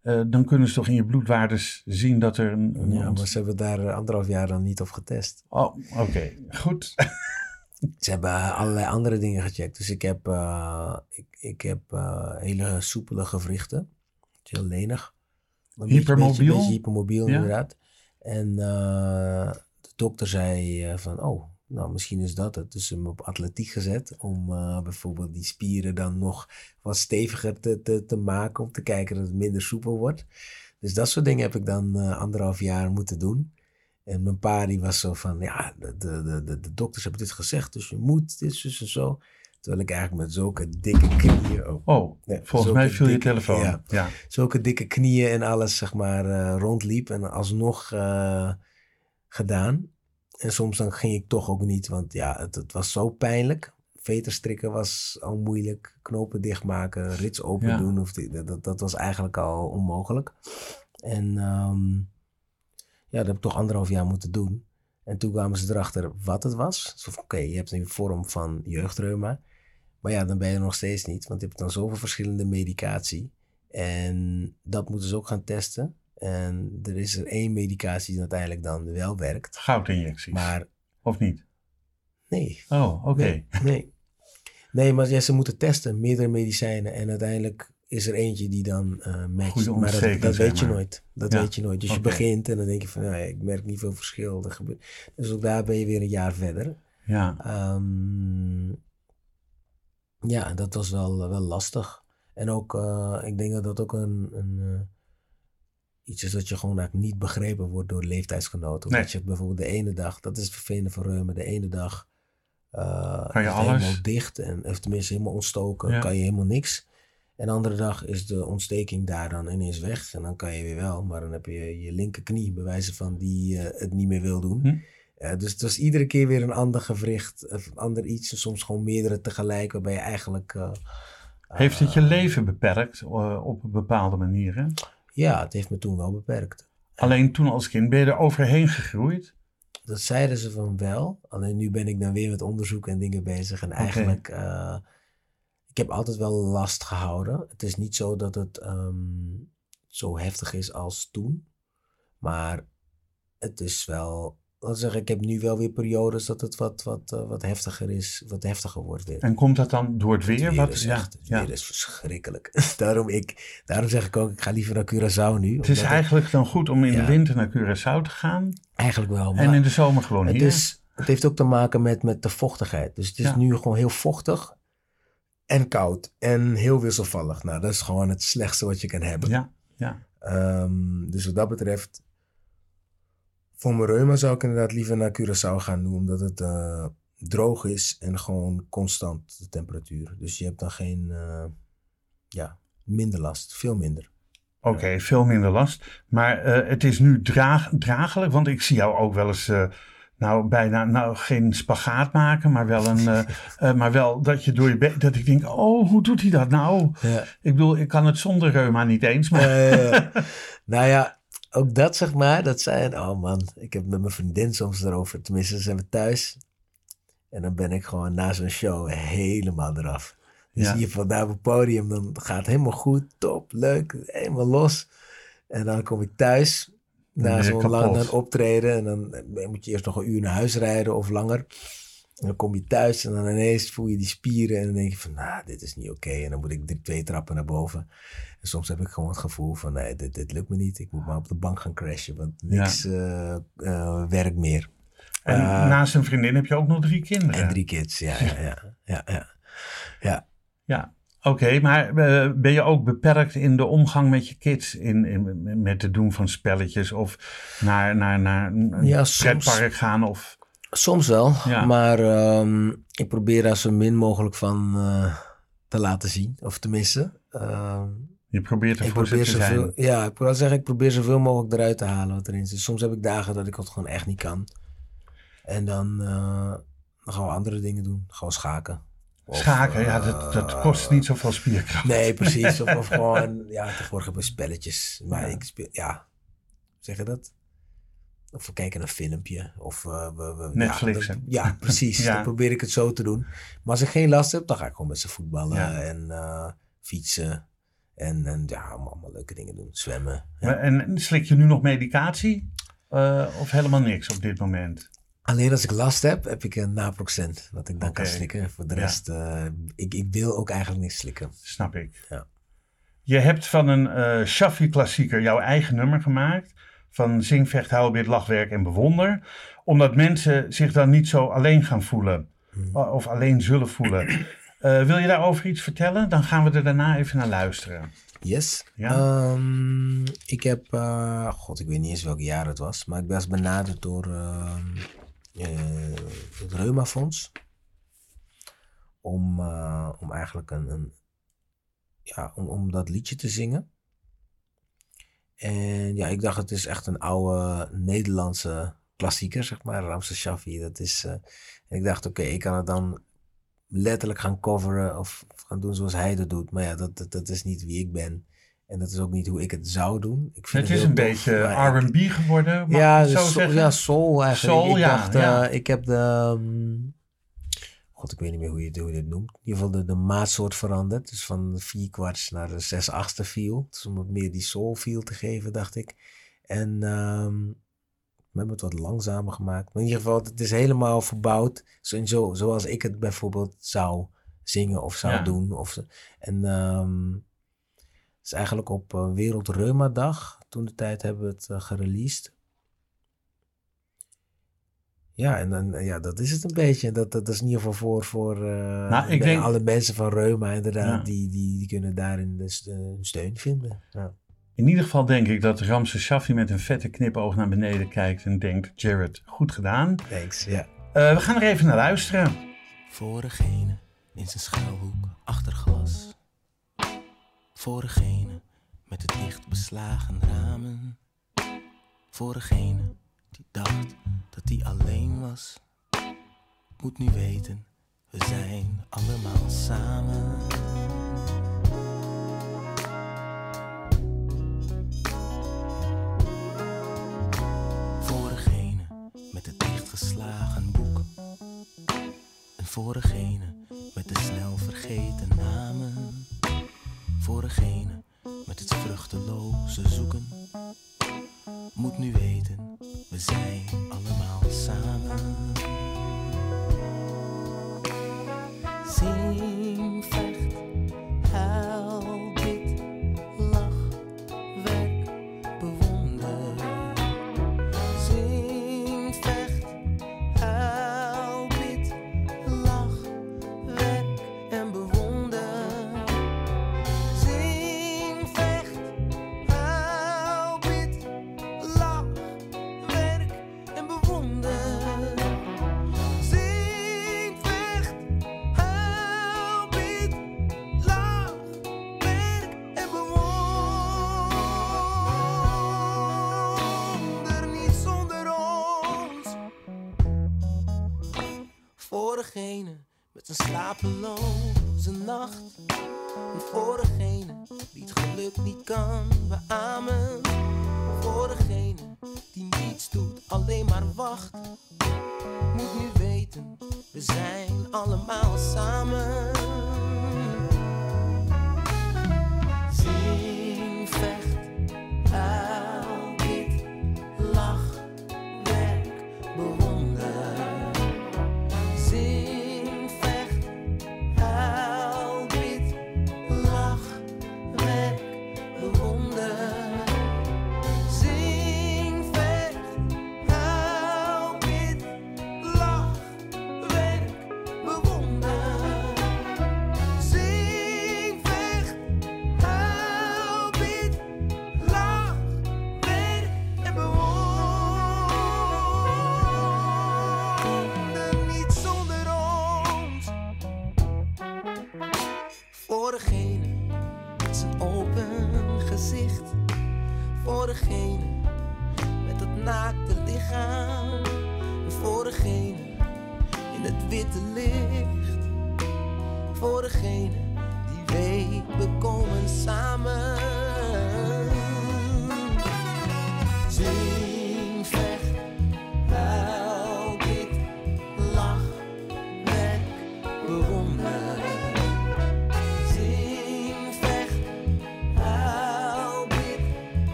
eh, dan kunnen ze toch in je bloedwaardes zien dat er een. een Ja, ont- maar ze hebben daar eh, anderhalf jaar dan niet op getest. Oh, oké. Goed. Ze hebben allerlei andere dingen gecheckt. Dus ik heb, ik, ik heb hele soepele gewrichten. Heel lenig. Een Hypermobiel? Beetje, beetje hypermobiel Ja. inderdaad. En de dokter zei van, oh, nou, misschien is dat het. Dus hem op atletiek gezet. Om eh, bijvoorbeeld die spieren dan nog wat steviger te, te, te maken. Om te kijken dat het minder soepel wordt. Dus dat soort dingen heb ik dan eh, anderhalf jaar moeten doen. En mijn pa die was zo van, ja, de, de, de, de dokters hebben dit gezegd. Dus je moet dit, zus en zo. Terwijl ik eigenlijk met zulke dikke knieën... Oh, Oh, Nee, volgens mij viel je telefoon. ja. Ja. zulke dikke knieën en alles, zeg maar, eh, rondliep. En alsnog gedaan. En soms dan ging ik toch ook niet, want ja, het, het was zo pijnlijk. Veterstrikken was al moeilijk. Knopen dichtmaken, rits open Ja. doen. Of die, dat, dat was eigenlijk al onmogelijk. En ehm, ja, dat heb ik toch anderhalf jaar moeten doen. En toen kwamen ze erachter wat het was. Van, oké, je hebt een vorm van jeugdreuma. Maar ja, dan ben je er nog steeds niet, want je hebt dan zoveel verschillende medicatie. En dat moeten ze ook gaan testen. En er is er één medicatie die uiteindelijk dan wel werkt. Goudinjecties. Maar Of niet? nee, Oh, oké. nee, nee. Nee, maar ja, ze moeten testen, meerdere medicijnen. En uiteindelijk is er eentje die dan eh matcht. Maar dat, dat weet je maar. nooit. Dat Ja, weet je nooit. Dus je begint en dan denk je van, ja, ik merk niet veel verschil. Er gebeurt... Dus ook daar ben je weer een jaar verder. Ja. Ehm, ja, dat was wel, wel lastig. En ook, eh, ik denk dat dat ook een, een eh, iets is dat je gewoon eigenlijk niet begrepen wordt door leeftijdsgenoten. Nee. Dat je bijvoorbeeld de ene dag, dat is het vervelende van reuma, de ene dag eh, Kan je is alles? helemaal dicht en of tenminste helemaal ontstoken, Ja. kan je helemaal niks. En de andere dag is de ontsteking daar dan ineens weg en dan kan je weer wel, maar dan heb je je linkerknie bewijzen van die eh, het niet meer wil doen. Hm. Dus het was iedere keer weer een ander gewricht, of een ander iets. En soms gewoon meerdere tegelijk, waarbij je eigenlijk... eh, Heeft het je eh, leven beperkt eh, op een bepaalde manier? Hè? Ja, het heeft me toen wel beperkt. Alleen toen als kind ben je er overheen gegroeid. Dat zeiden ze van wel. Alleen nu ben ik dan weer met onderzoek en dingen bezig. En eigenlijk, eh, ik heb altijd wel last gehouden. Het is niet zo dat het ehm, zo heftig is als toen. Maar het is wel, zeggen, ik heb nu wel weer periodes dat het wat, wat, eh, wat heftiger is, wat heftiger wordt weer. En komt dat dan door het weer? Het weer Wat, is ja, echt, het ja. weer is verschrikkelijk. daarom, ik, daarom zeg ik ook, ik ga liever naar Curaçao nu. Het is eigenlijk dan goed om in de winter naar Curaçao te gaan. eigenlijk wel. En maar- in de zomer gewoon Het, hier. is, het heeft ook te maken met, met de vochtigheid. Dus het is nu gewoon heel vochtig en koud en heel wisselvallig. Nou, dat is gewoon het slechtste wat je kan hebben. Ja, ja. Ehm, dus wat dat betreft, voor mijn reuma zou ik inderdaad liever naar Curaçao gaan doen, omdat het eh, droog is en gewoon constant de temperatuur. Dus je hebt dan geen, eh, ja, minder last, veel minder. Oké, veel minder last. Maar eh, het is nu draag, draaglijk, want ik zie jou ook wel eens, nou bijna, nou geen spagaat maken, maar wel een, maar wel dat je door je dat ik denk, oh, hoe doet hij dat nou? Ja. Ik bedoel, ik kan het zonder reuma niet eens, maar nou ja, ook dat zeg maar, dat zijn, oh man, ik heb met mijn vriendin soms erover, tenminste zijn we thuis. En dan ben ik gewoon na zo'n show helemaal eraf. Dus Ja. in ieder geval daar op het podium, dan gaat het helemaal goed, top, leuk, helemaal los. En dan kom ik thuis, na je zo'n lang optreden. En dan eh, moet je eerst nog een uur naar huis rijden of langer. En dan kom je thuis en dan ineens voel je die spieren. En dan denk je van, nou, dit is niet oké. En dan moet ik twee trappen naar boven. En soms heb ik gewoon het gevoel van, nee, dit, dit lukt me niet. Ik moet maar op de bank gaan crashen, want niks eh, eh, werkt meer. en Eh, naast een vriendin heb je ook nog drie kinderen. En drie kids, ja, ja, ja. ja, ja. ja. Ja, oké, maar ben je ook beperkt in de omgang met je kids? In, in, met het doen van spelletjes of naar, naar, naar een Ja, pretpark gaan? Of, Soms wel, Ja. maar ehm, ik probeer daar zo min mogelijk van eh, te laten zien. Of tenminste, ehm, je probeert probeer te zijn. ja, ik wil zeggen, ik probeer zoveel mogelijk eruit te halen wat erin zit. Soms heb ik dagen dat ik het gewoon echt niet kan. En dan, eh, dan gaan we andere dingen doen. Gewoon schaken. Of, Schaken, ja, dat, dat eh, kost niet zoveel spierkracht. Nee, precies. Of, of gewoon, ja, tegenwoordig hebben we spelletjes. Maar Ja. ik speel, ja, zeg je dat? Of we kijken een filmpje. Of eh, we, we, Netflix, Ja, hè? dan- ja precies. Ja. Dan probeer ik het zo te doen. Maar als ik geen last heb, dan ga ik gewoon met ze voetballen Ja. en eh, fietsen. En, en ja, allemaal, leuke dingen doen. Zwemmen. Maar- En slik je nu nog medicatie? Eh, of helemaal niks op dit moment? Alleen als ik last heb, heb ik een naproxen. Wat ik dan kan slikken. Voor de rest, ik, ik wil ook eigenlijk niks slikken. Snap ik. Ja. Je hebt van een eh Shaffi klassieker jouw eigen nummer gemaakt. Van zing, vecht, lachwerk en bewonder. Omdat mensen zich dan niet zo alleen gaan voelen. Hmm. Of alleen zullen voelen. Eh, wil je daarover iets vertellen? Dan gaan we er daarna even naar luisteren. Yes. Ja. Ehm, ik heb, eh, god, ik weet niet eens welk jaar het was, maar ik was benaderd door ehm, eh, het Reumafonds. Om, eh, om eigenlijk een, een ja, om, om dat liedje te zingen. En ja, ik dacht, het is echt een oude Nederlandse klassieker, zeg maar, Ramses Shaffi. Dat is, eh, en ik dacht, oké, ik kan het dan letterlijk gaan coveren of gaan doen zoals hij dat doet. Maar ja, dat, dat, dat is niet wie ik ben. En dat is ook niet hoe ik het zou doen. Ik vind Het is heel een tof, beetje R&B geworden, ja, het zo ja, soul eigenlijk. Soul, ik ja, dacht, ja. eh, ik heb de... ehm, God, ik weet niet meer hoe je, hoe je dit noemt. In ieder geval de, de maatsoort veranderd. Dus van vier kwarts naar de zes achtste feel. Dus om wat meer die soul feel te geven, dacht ik. En ehm, we hebben het wat langzamer gemaakt. Maar in ieder geval, het is helemaal verbouwd. Zo, zo, zoals ik het bijvoorbeeld zou zingen of zou Ja. doen. Of, en het is eigenlijk op uh, Wereld Reuma Dag. Toen de tijd hebben we het uh, gereleased. Ja, en dan, ja, dat is het een beetje. Dat, dat is in ieder geval voor, voor uh, Nou, ik de- denk- alle mensen van Reuma inderdaad. Ja. Die, die, die kunnen daarin dus uh, steun vinden. Ja. In ieder geval denk ik dat Ramses Shaffi met een vette knipoog naar beneden kijkt en denkt, Jared, goed gedaan. Thanks, ja. Eh, we gaan er even naar luisteren. Voor degene in zijn schuilhoek achter glas. Voor degene met de dicht beslagen ramen. Voor degene die dacht dat hij alleen was. Moet nu weten, we zijn allemaal samen. Voor degene met het dichtgeslagen boek. En voor degene degene met zijn slapeloze nacht. Voor degene die het geluk niet kan beamen. Voor degene die niets doet, alleen maar wacht. Moet nu weten, we zijn allemaal samen.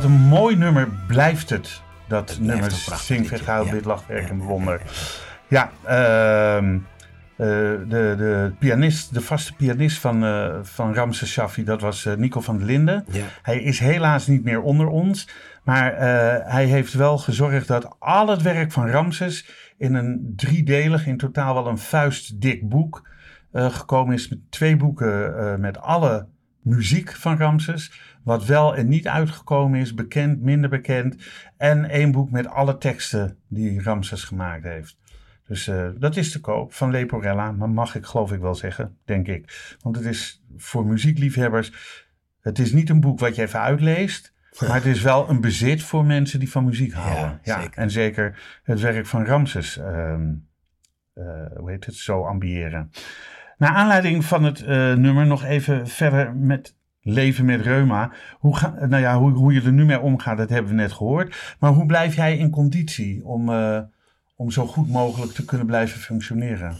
Wat een mooi nummer blijft het. Dat nummer Zing, liedje, Vet, Huil, ja. Bid, Lach, Werk Ja, en Bewonder. ja, ehm, eh, de, de, pianist, de vaste pianist van, eh van Ramses Shaffi, dat was eh, Nico van der Linden. Ja. Hij is helaas niet meer onder ons. Maar hij heeft wel gezorgd dat al het werk van Ramses in een driedelig, in totaal wel een vuistdik boek gekomen is. Met twee boeken met alle muziek van Ramses. Wat wel en niet uitgekomen is, bekend, minder bekend. En één boek met alle teksten die Ramses gemaakt heeft. Dus eh, dat is te koop van Leporella. Maar mag ik geloof ik wel zeggen, denk ik. Want het is voor muziekliefhebbers. Het is niet een boek wat je even uitleest. Maar het is wel een bezit voor mensen die van muziek houden. Ja, zeker. En zeker het werk van Ramses. ehm, eh, hoe heet het? Zo ambiëren. Naar aanleiding van het eh, nummer nog even verder met leven met reuma. Hoe, ga, nou ja, hoe, hoe je er nu mee omgaat, dat hebben we net gehoord. Maar hoe blijf jij in conditie om, eh, om zo goed mogelijk te kunnen blijven functioneren?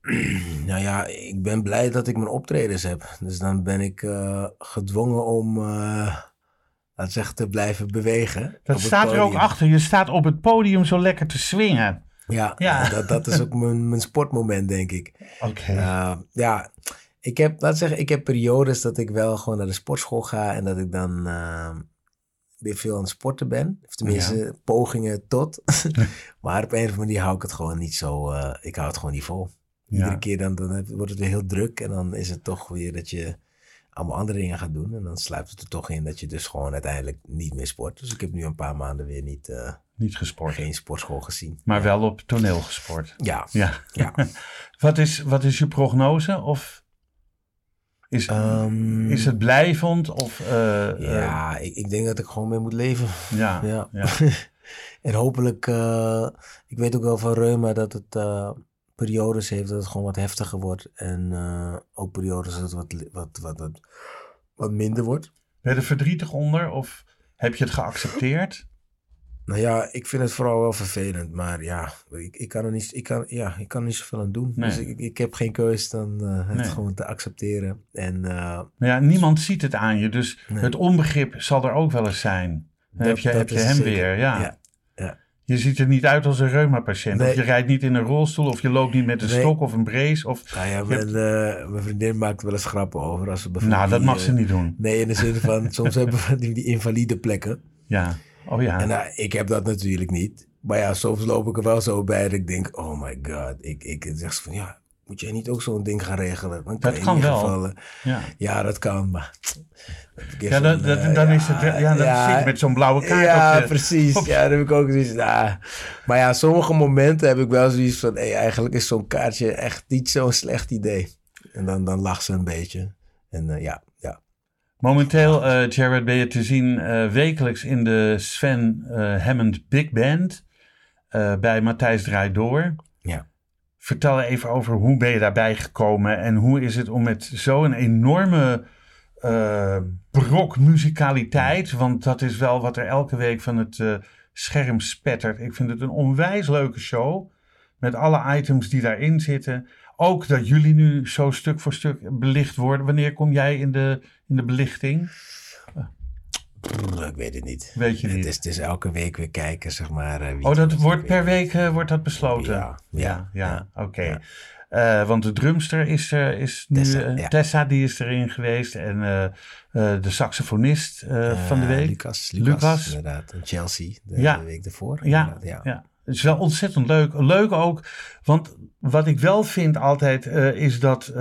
Nou ja, ik ben blij dat ik mijn optredens heb. Dus dan ben ik eh, gedwongen om, eh laat zeggen, te blijven bewegen. Dat staat er ook achter. Je staat op het podium zo lekker te swingen. Ja, Ja. Dat, dat is ook mijn, mijn sportmoment, denk ik. Oké. Uh, ja, ik heb, laat zeggen, ik heb periodes dat ik wel gewoon naar de sportschool ga en dat ik dan uh, weer veel aan het sporten ben. Of tenminste, pogingen tot. maar op een of andere manier hou ik het gewoon niet zo, uh, ik hou het gewoon niet vol. Iedere Ja. keer dan, dan wordt het weer heel druk en dan is het toch weer dat je allemaal andere dingen gaat doen. En dan sluipt het er toch in dat je dus gewoon uiteindelijk niet meer sport. Dus ik heb nu een paar maanden weer niet, uh, Niet gesport. geen sportschool gezien. Maar wel op toneel gesport. Ja, Ja. ja. Wat is, wat is je prognose? Of is, Ehm, is het blijvend? Of, eh, eh, ja, ik, ik denk dat ik gewoon mee moet leven. ja, Ja. ja. en hopelijk, eh, ik weet ook wel van Reuma dat het periodes heeft dat het gewoon wat heftiger wordt. En ook periodes dat het wat, wat, wat, wat, wat minder wordt. Ben je er verdrietig onder? Of heb je het geaccepteerd? Nou ja, ik vind het vooral wel vervelend. Maar ja, ik, ik, kan, er niet, ik, kan, ja, ik kan er niet zoveel aan doen. Nee. Dus ik, ik heb geen keus dan eh, het Nee. gewoon te accepteren. En eh, Maar ja, niemand ziet het aan je. Dus Nee. het onbegrip zal er ook wel eens zijn. Dan heb je, heb je hem zeker. weer. Ja. Ja, ja. Je ziet er niet uit als een reuma-patiënt. Of je rijdt niet in een rolstoel. Of je loopt niet met een stok of een brace. Of... nou ja, eh, mijn vriendin maakt wel eens grappen over. Als ze Nou, dat die, mag ze niet doen. Nee, in de zin van, soms hebben we die, die invalide plekken. Ja. Oh ja. En nou, ik heb dat natuurlijk niet. Maar ja, soms loop ik er wel zo bij dat ik denk, oh my god. Ik, ik zeg ze van, ja, moet jij niet ook zo'n ding gaan regelen? Dan Dat kan wel. eh, ja. ja, dat kan, maar... Ja, dan, is het, ja, dan zit je met zo'n blauwe kaart ja, op je... precies. op- Ja, dan heb ik ook zoiets. Nou, maar ja, sommige momenten heb ik wel zoiets van, hey, eigenlijk is zo'n kaartje echt niet zo'n slecht idee. En dan, dan lacht ze een beetje. En eh, ja, ja. Momenteel, eh Jared, ben je te zien eh, wekelijks in de Sven eh, Hammond Big Band eh, bij Matthijs Draai Door. Ja. Vertel even over hoe ben je daarbij gekomen en hoe is het om met zo'n enorme eh, brok muzikaliteit, want dat is wel wat er elke week van het eh, scherm spettert. Ik vind het een onwijs leuke show met alle items die daarin zitten. Ook dat jullie nu zo stuk voor stuk belicht worden. Wanneer kom jij in de, in de belichting? Ik weet het niet. Weet je Het is, het is elke week weer kijken, zeg maar. eh, wie Oh, dat wordt per week eh, wordt dat besloten? Ja, ja, ja, ja, oké. Eh, want de drumster is, er is nu, Tessa. Tessa, die is erin geweest. En de saxofonist van de week. Lucas, Lucas, Lucas. inderdaad. En Chelsea, de, week ervoor. Ja, ja. ja. Het is wel ontzettend leuk. Leuk ook, want wat ik wel vind altijd is dat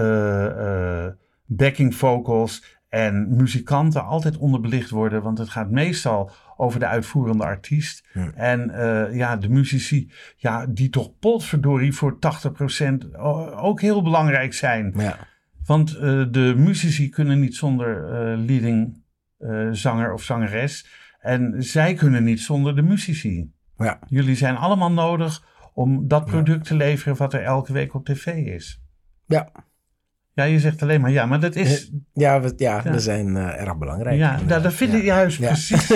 backing vocals en muzikanten altijd onderbelicht worden. Want het gaat meestal over de uitvoerende artiest. En eh, ja, de muzici, ja, die toch potverdorie voor 80% o- ook heel belangrijk zijn. Ja, Want eh, de muzici kunnen niet zonder eh, leading zanger of zangeres. En zij kunnen niet zonder de muzici. ja. Jullie zijn allemaal nodig om dat product te leveren wat er elke week op tv is. Ja. Ja, je zegt alleen maar ja, maar dat is... Ja, we, ja, Ja. we zijn eh, erg belangrijk. Ja, nou, dat vind ik Ja. juist Ja. precies.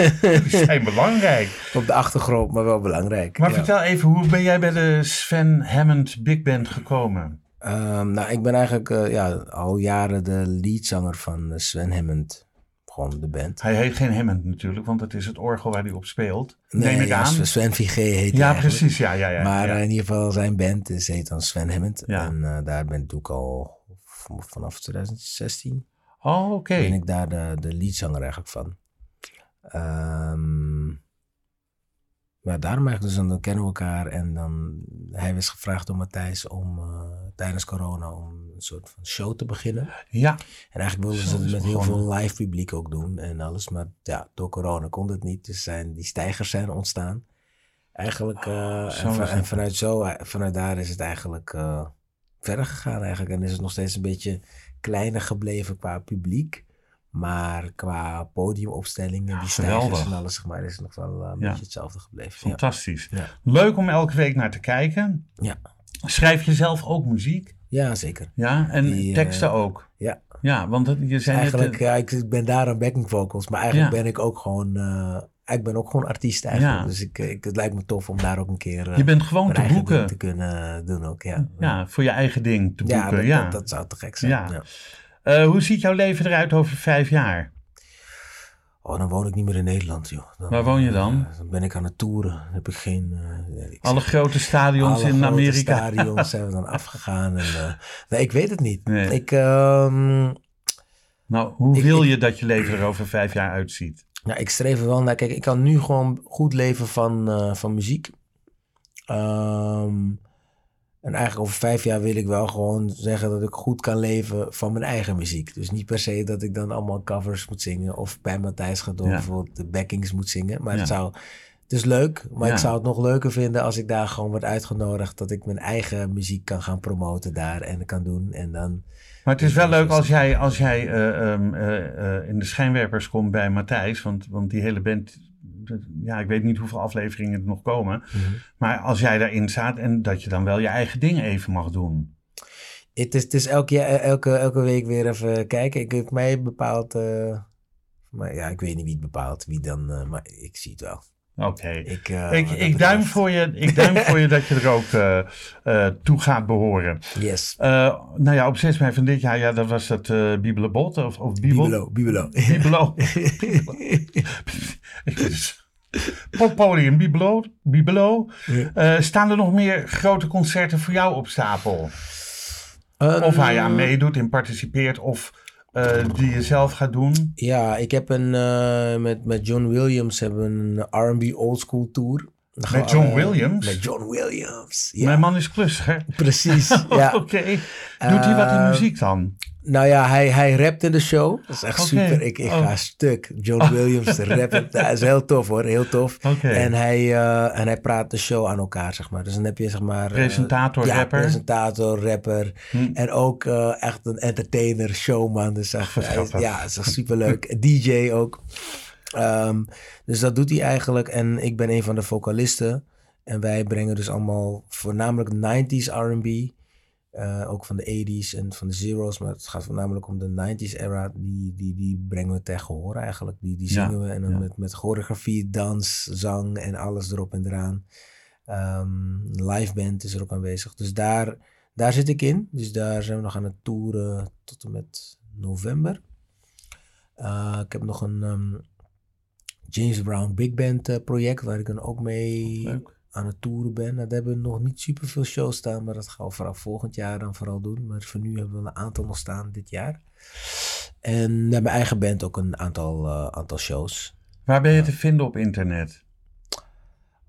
Zijn belangrijk. Op de achtergrond, maar wel belangrijk. Maar vertel even, hoe ben jij bij de Sven Hammond Big Band gekomen? Ehm, nou, ik ben eigenlijk eh, ja, al jaren de leadzanger van eh, Sven Hammond. gewoon de band. Hij heet geen Hammond natuurlijk, want het is het orgel waar hij op speelt. Neem ik ja, aan. Sven VG heet hij Ja, precies. Ja, ja, ja. Maar eh, in ieder geval zijn band is, heet dan Sven Hammond. En eh, daar ben ik ook al vanaf 2016 oh, oké. ben ik daar de, de leadzanger eigenlijk van. Ehm maar daarom eigenlijk, dus dan kennen we elkaar. En dan, hij was gevraagd door Matthijs om eh, tijdens corona om een soort van show te beginnen. Ja, En eigenlijk wilden ze het met heel veel live publiek ook doen en alles. Maar ja, door corona kon het niet. Dus zijn, die stijgers zijn ontstaan. Eigenlijk, eh, Oh, en, van- vanuit, zo, vanuit daar is het eigenlijk eh, verder gegaan eigenlijk. En is het nog steeds een beetje kleiner gebleven qua publiek. Maar qua podiumopstellingen, die stijgers en alles, zeg maar, is het nog wel eh, een Ja. beetje hetzelfde gebleven. Fantastisch. Ja. Leuk om elke week naar te kijken. Ja. Schrijf je zelf ook muziek? ja, zeker. Ja, en Die, eh, teksten ook? ja. Ja, want je zei Eigenlijk, net... ja, ik, ben daar aan backing vocals, maar eigenlijk ben ik ook gewoon, eh, ik ben ook gewoon artiest eigenlijk. Ja. Dus ik, ik, het lijkt me tof om daar ook een keer eh, je bent gewoon mijn te boeken. te kunnen doen ook, ja. Ja, voor je eigen ding te Ja, boeken. dat, Ja, Dat, dat zou te gek zijn. Ja. Eh, hoe ziet jouw leven eruit over vijf jaar? Oh, dan woon ik niet meer in Nederland, joh. Dan, Waar woon je dan? eh, dan ben ik aan het toeren. Dan heb ik geen... eh, ik Alle zeg- grote stadions alle in grote Amerika. stadions zijn we dan afgegaan. En, eh, nee, ik weet het niet. Nee. Ik, ehm, Nou, hoe Ik- wil ik- je dat je leven er over vijf jaar uitziet? Nou, ik streef er wel naar. Kijk, ik kan nu gewoon goed leven van, eh, van muziek. Ehm, en eigenlijk over vijf jaar wil ik wel gewoon zeggen dat ik goed kan leven van mijn eigen muziek. Dus niet per se dat ik dan allemaal covers moet zingen. Of bij Matthijs gaat door Ja. bijvoorbeeld de backings moet zingen. Maar Ja. het zou... Het is leuk, maar Ja. ik zou het nog leuker vinden als ik daar gewoon word uitgenodigd. Dat ik mijn eigen muziek kan gaan promoten daar en kan doen. En dan... Maar het is wel leuk als jij, als jij eh, ehm, eh, eh, in de schijnwerpers komt bij Matthijs. Want, want die hele band, ja, ik weet niet hoeveel afleveringen er nog komen. Maar als jij daarin staat en dat je dan wel je eigen ding even mag doen. Het is, het is elke, elke, elke week weer even kijken. Ik heb mij bepaald. maar ja, ik weet niet wie het bepaalt. Wie dan, maar ik zie het wel. Oké. Ik, eh, Ik, ik, duim voor je, ik duim voor je dat je er ook eh, eh, toe gaat behoren. Yes. Nou ja, op 6 mei van dit jaar, ja, dat was dat eh Bibelebot of, of Bibel. Bibelo, Bibelo. Bibelo. Poppodium, Bibelo. Bibelo. Staan er nog meer grote concerten voor jou op stapel? Of je aan meedoet en participeert of eh, die je zelf gaat doen? Ja, ik heb een. eh, met, met John Williams hebben een RB Old School Tour. Met John eh, Williams? Met John Williams. Ja, Mijn man is klusser. precies. ja. Oké. Doet hij wat in Eh, muziek dan? Nou ja, hij, hij rapt in de show. Dat is echt super. Ik, ik Oh. ga stuk. John Williams rappen. Dat is heel tof hoor. Heel tof. En, hij, eh, en hij praat de show aan elkaar, zeg maar. Dus dan heb je zeg maar... eh, Presentator, ja, rapper. presentator, rapper. Hm. En ook echt een entertainer, showman. Dus echt, hij- ja, het is echt superleuk. DJ ook. Ehm, dus dat doet hij eigenlijk. En ik ben een van de vocalisten. En wij brengen dus allemaal voornamelijk 90s R&B. eh, ook van de 80s en van de zeros. Maar het gaat voornamelijk om de 90s era. Die, die, die brengen we tegen horen eigenlijk. Die, die Ja, zingen we. En dan ja. met, met choreografie, dans, zang en alles erop en eraan. Ehm live band is er ook aanwezig. Dus daar, daar zit ik in. Dus daar zijn we nog aan het toeren tot en met november. Eh, ik heb nog een ehm, James Brown Big Band eh, project waar ik dan ook mee Leuk. aan het toeren ben. Nou, daar hebben we nog niet super veel shows staan, maar dat gaan we vooral volgend jaar dan vooral doen. Maar voor nu hebben we een aantal nog staan dit jaar. En met mijn eigen band ook een aantal, eh, aantal shows. Waar ben je te vinden op internet?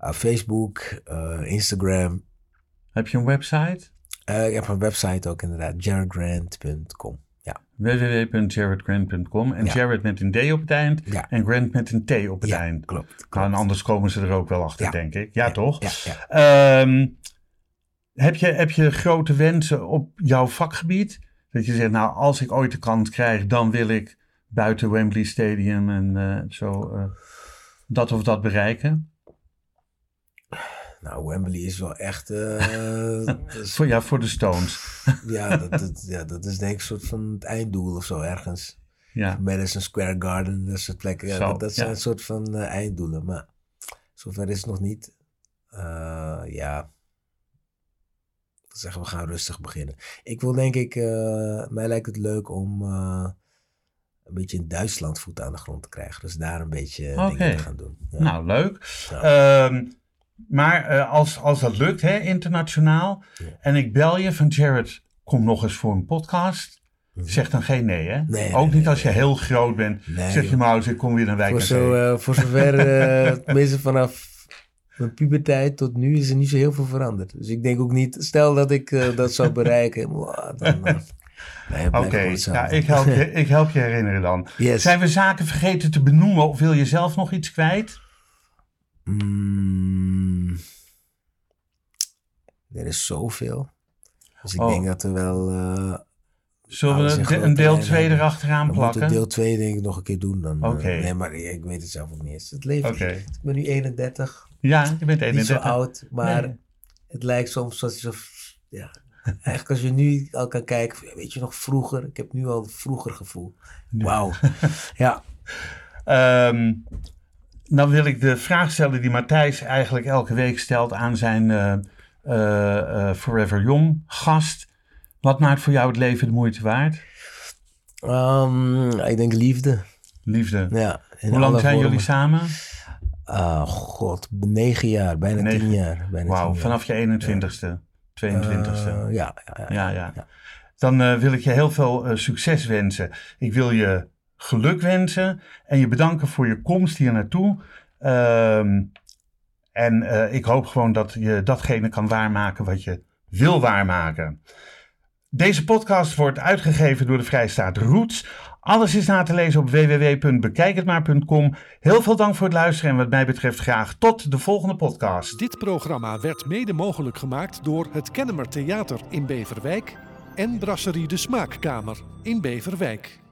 Uh, Facebook, eh, Instagram. Heb je een website? Ik heb een website ook inderdaad, jaredgrant.com. Ja, www.jaredgrant.com en Ja. Jared met een D op het eind Ja. en Grant met een T op het ja eind. klopt. klopt. Nou, anders komen ze er ook wel achter, denk ik. Ja, toch? Ehm, heb, je, heb je grote wensen op jouw vakgebied? Dat je zegt, nou, als ik ooit de kans krijg, dan wil ik buiten Wembley Stadium en eh, zo eh, dat of dat bereiken. Nou, Wembley is wel echt... eh, is- Voor, ja, voor de Stones. ja, dat, dat, ja, dat is denk ik een soort van het einddoel of zo ergens. Ja, Madison Square Garden, dat soort plekken. Ja, Zo, dat, dat zijn een soort van eh, einddoelen. Maar zover is het nog niet. Eh, ja. Ik zeggen, we gaan rustig beginnen. Ik wil denk ik, mij lijkt het leuk om, een beetje in Duitsland voet aan de grond te krijgen. Dus daar een beetje dingen te gaan doen. Ja. Nou, leuk. Ehm, maar eh, als, als dat lukt, hè, internationaal, Ja. en ik bel je van Jared, kom nog eens voor een podcast. Zeg dan geen nee, hè? Mhm. Nee, Ook nee, niet als je heel groot bent. Zeg je maar, ik kom weer naar Wijk voor, zo, eh, voor zover, eh, tenminste vanaf mijn puberteit tot nu, is er niet zo heel veel veranderd. Dus ik denk ook niet, stel dat ik eh, dat zou bereiken, wow, dan... eh, nee, Oké, ik, help je, ik help je herinneren dan. Yes. Zijn we zaken vergeten te benoemen of wil je zelf nog iets kwijt? Mm, er is zoveel. Dus ik Oh. denk dat er wel... eh, Zullen we de- een deel lijnen 2 hebben. erachteraan plakken? deel 2 denk ik nog een keer doen. Dan, eh, Oké. nee, maar ik weet het zelf ook niet eens. Het leven, ik ben nu 31, Ja, je bent niet 31. zo oud, maar Nee. het lijkt soms zo... Ja, eigenlijk als je nu al kan kijken, weet je nog vroeger? Ik heb nu al vroeger gevoel. Wauw. ja, Ehm, dan wil ik de vraag stellen die Matthijs eigenlijk elke week stelt aan zijn eh, Forever Young gast. Wat maakt voor jou het leven de moeite waard? Ehm, ik denk liefde. Liefde. Ja, Hoe lang zijn vormen. jullie samen? Ah, god, negen jaar, bijna Negen. tien jaar. Wauw, vanaf je 21ste, 22ste. Eh, ja, ja, ja. ja, ja. ja. Dan eh, wil ik je heel veel eh, succes wensen. Ik wil je geluk wensen en je bedanken voor je komst hier naartoe. En eh, ik hoop gewoon dat je datgene kan waarmaken wat je wil waarmaken. Deze podcast wordt uitgegeven door de Vrijstaat Roots. Alles is na te lezen op www.bekijkhetmaar.com. Heel veel dank voor het luisteren en wat mij betreft graag tot de volgende podcast. Dit programma werd mede mogelijk gemaakt door het Kennemer Theater in Beverwijk en Brasserie de Smaakkamer in Beverwijk.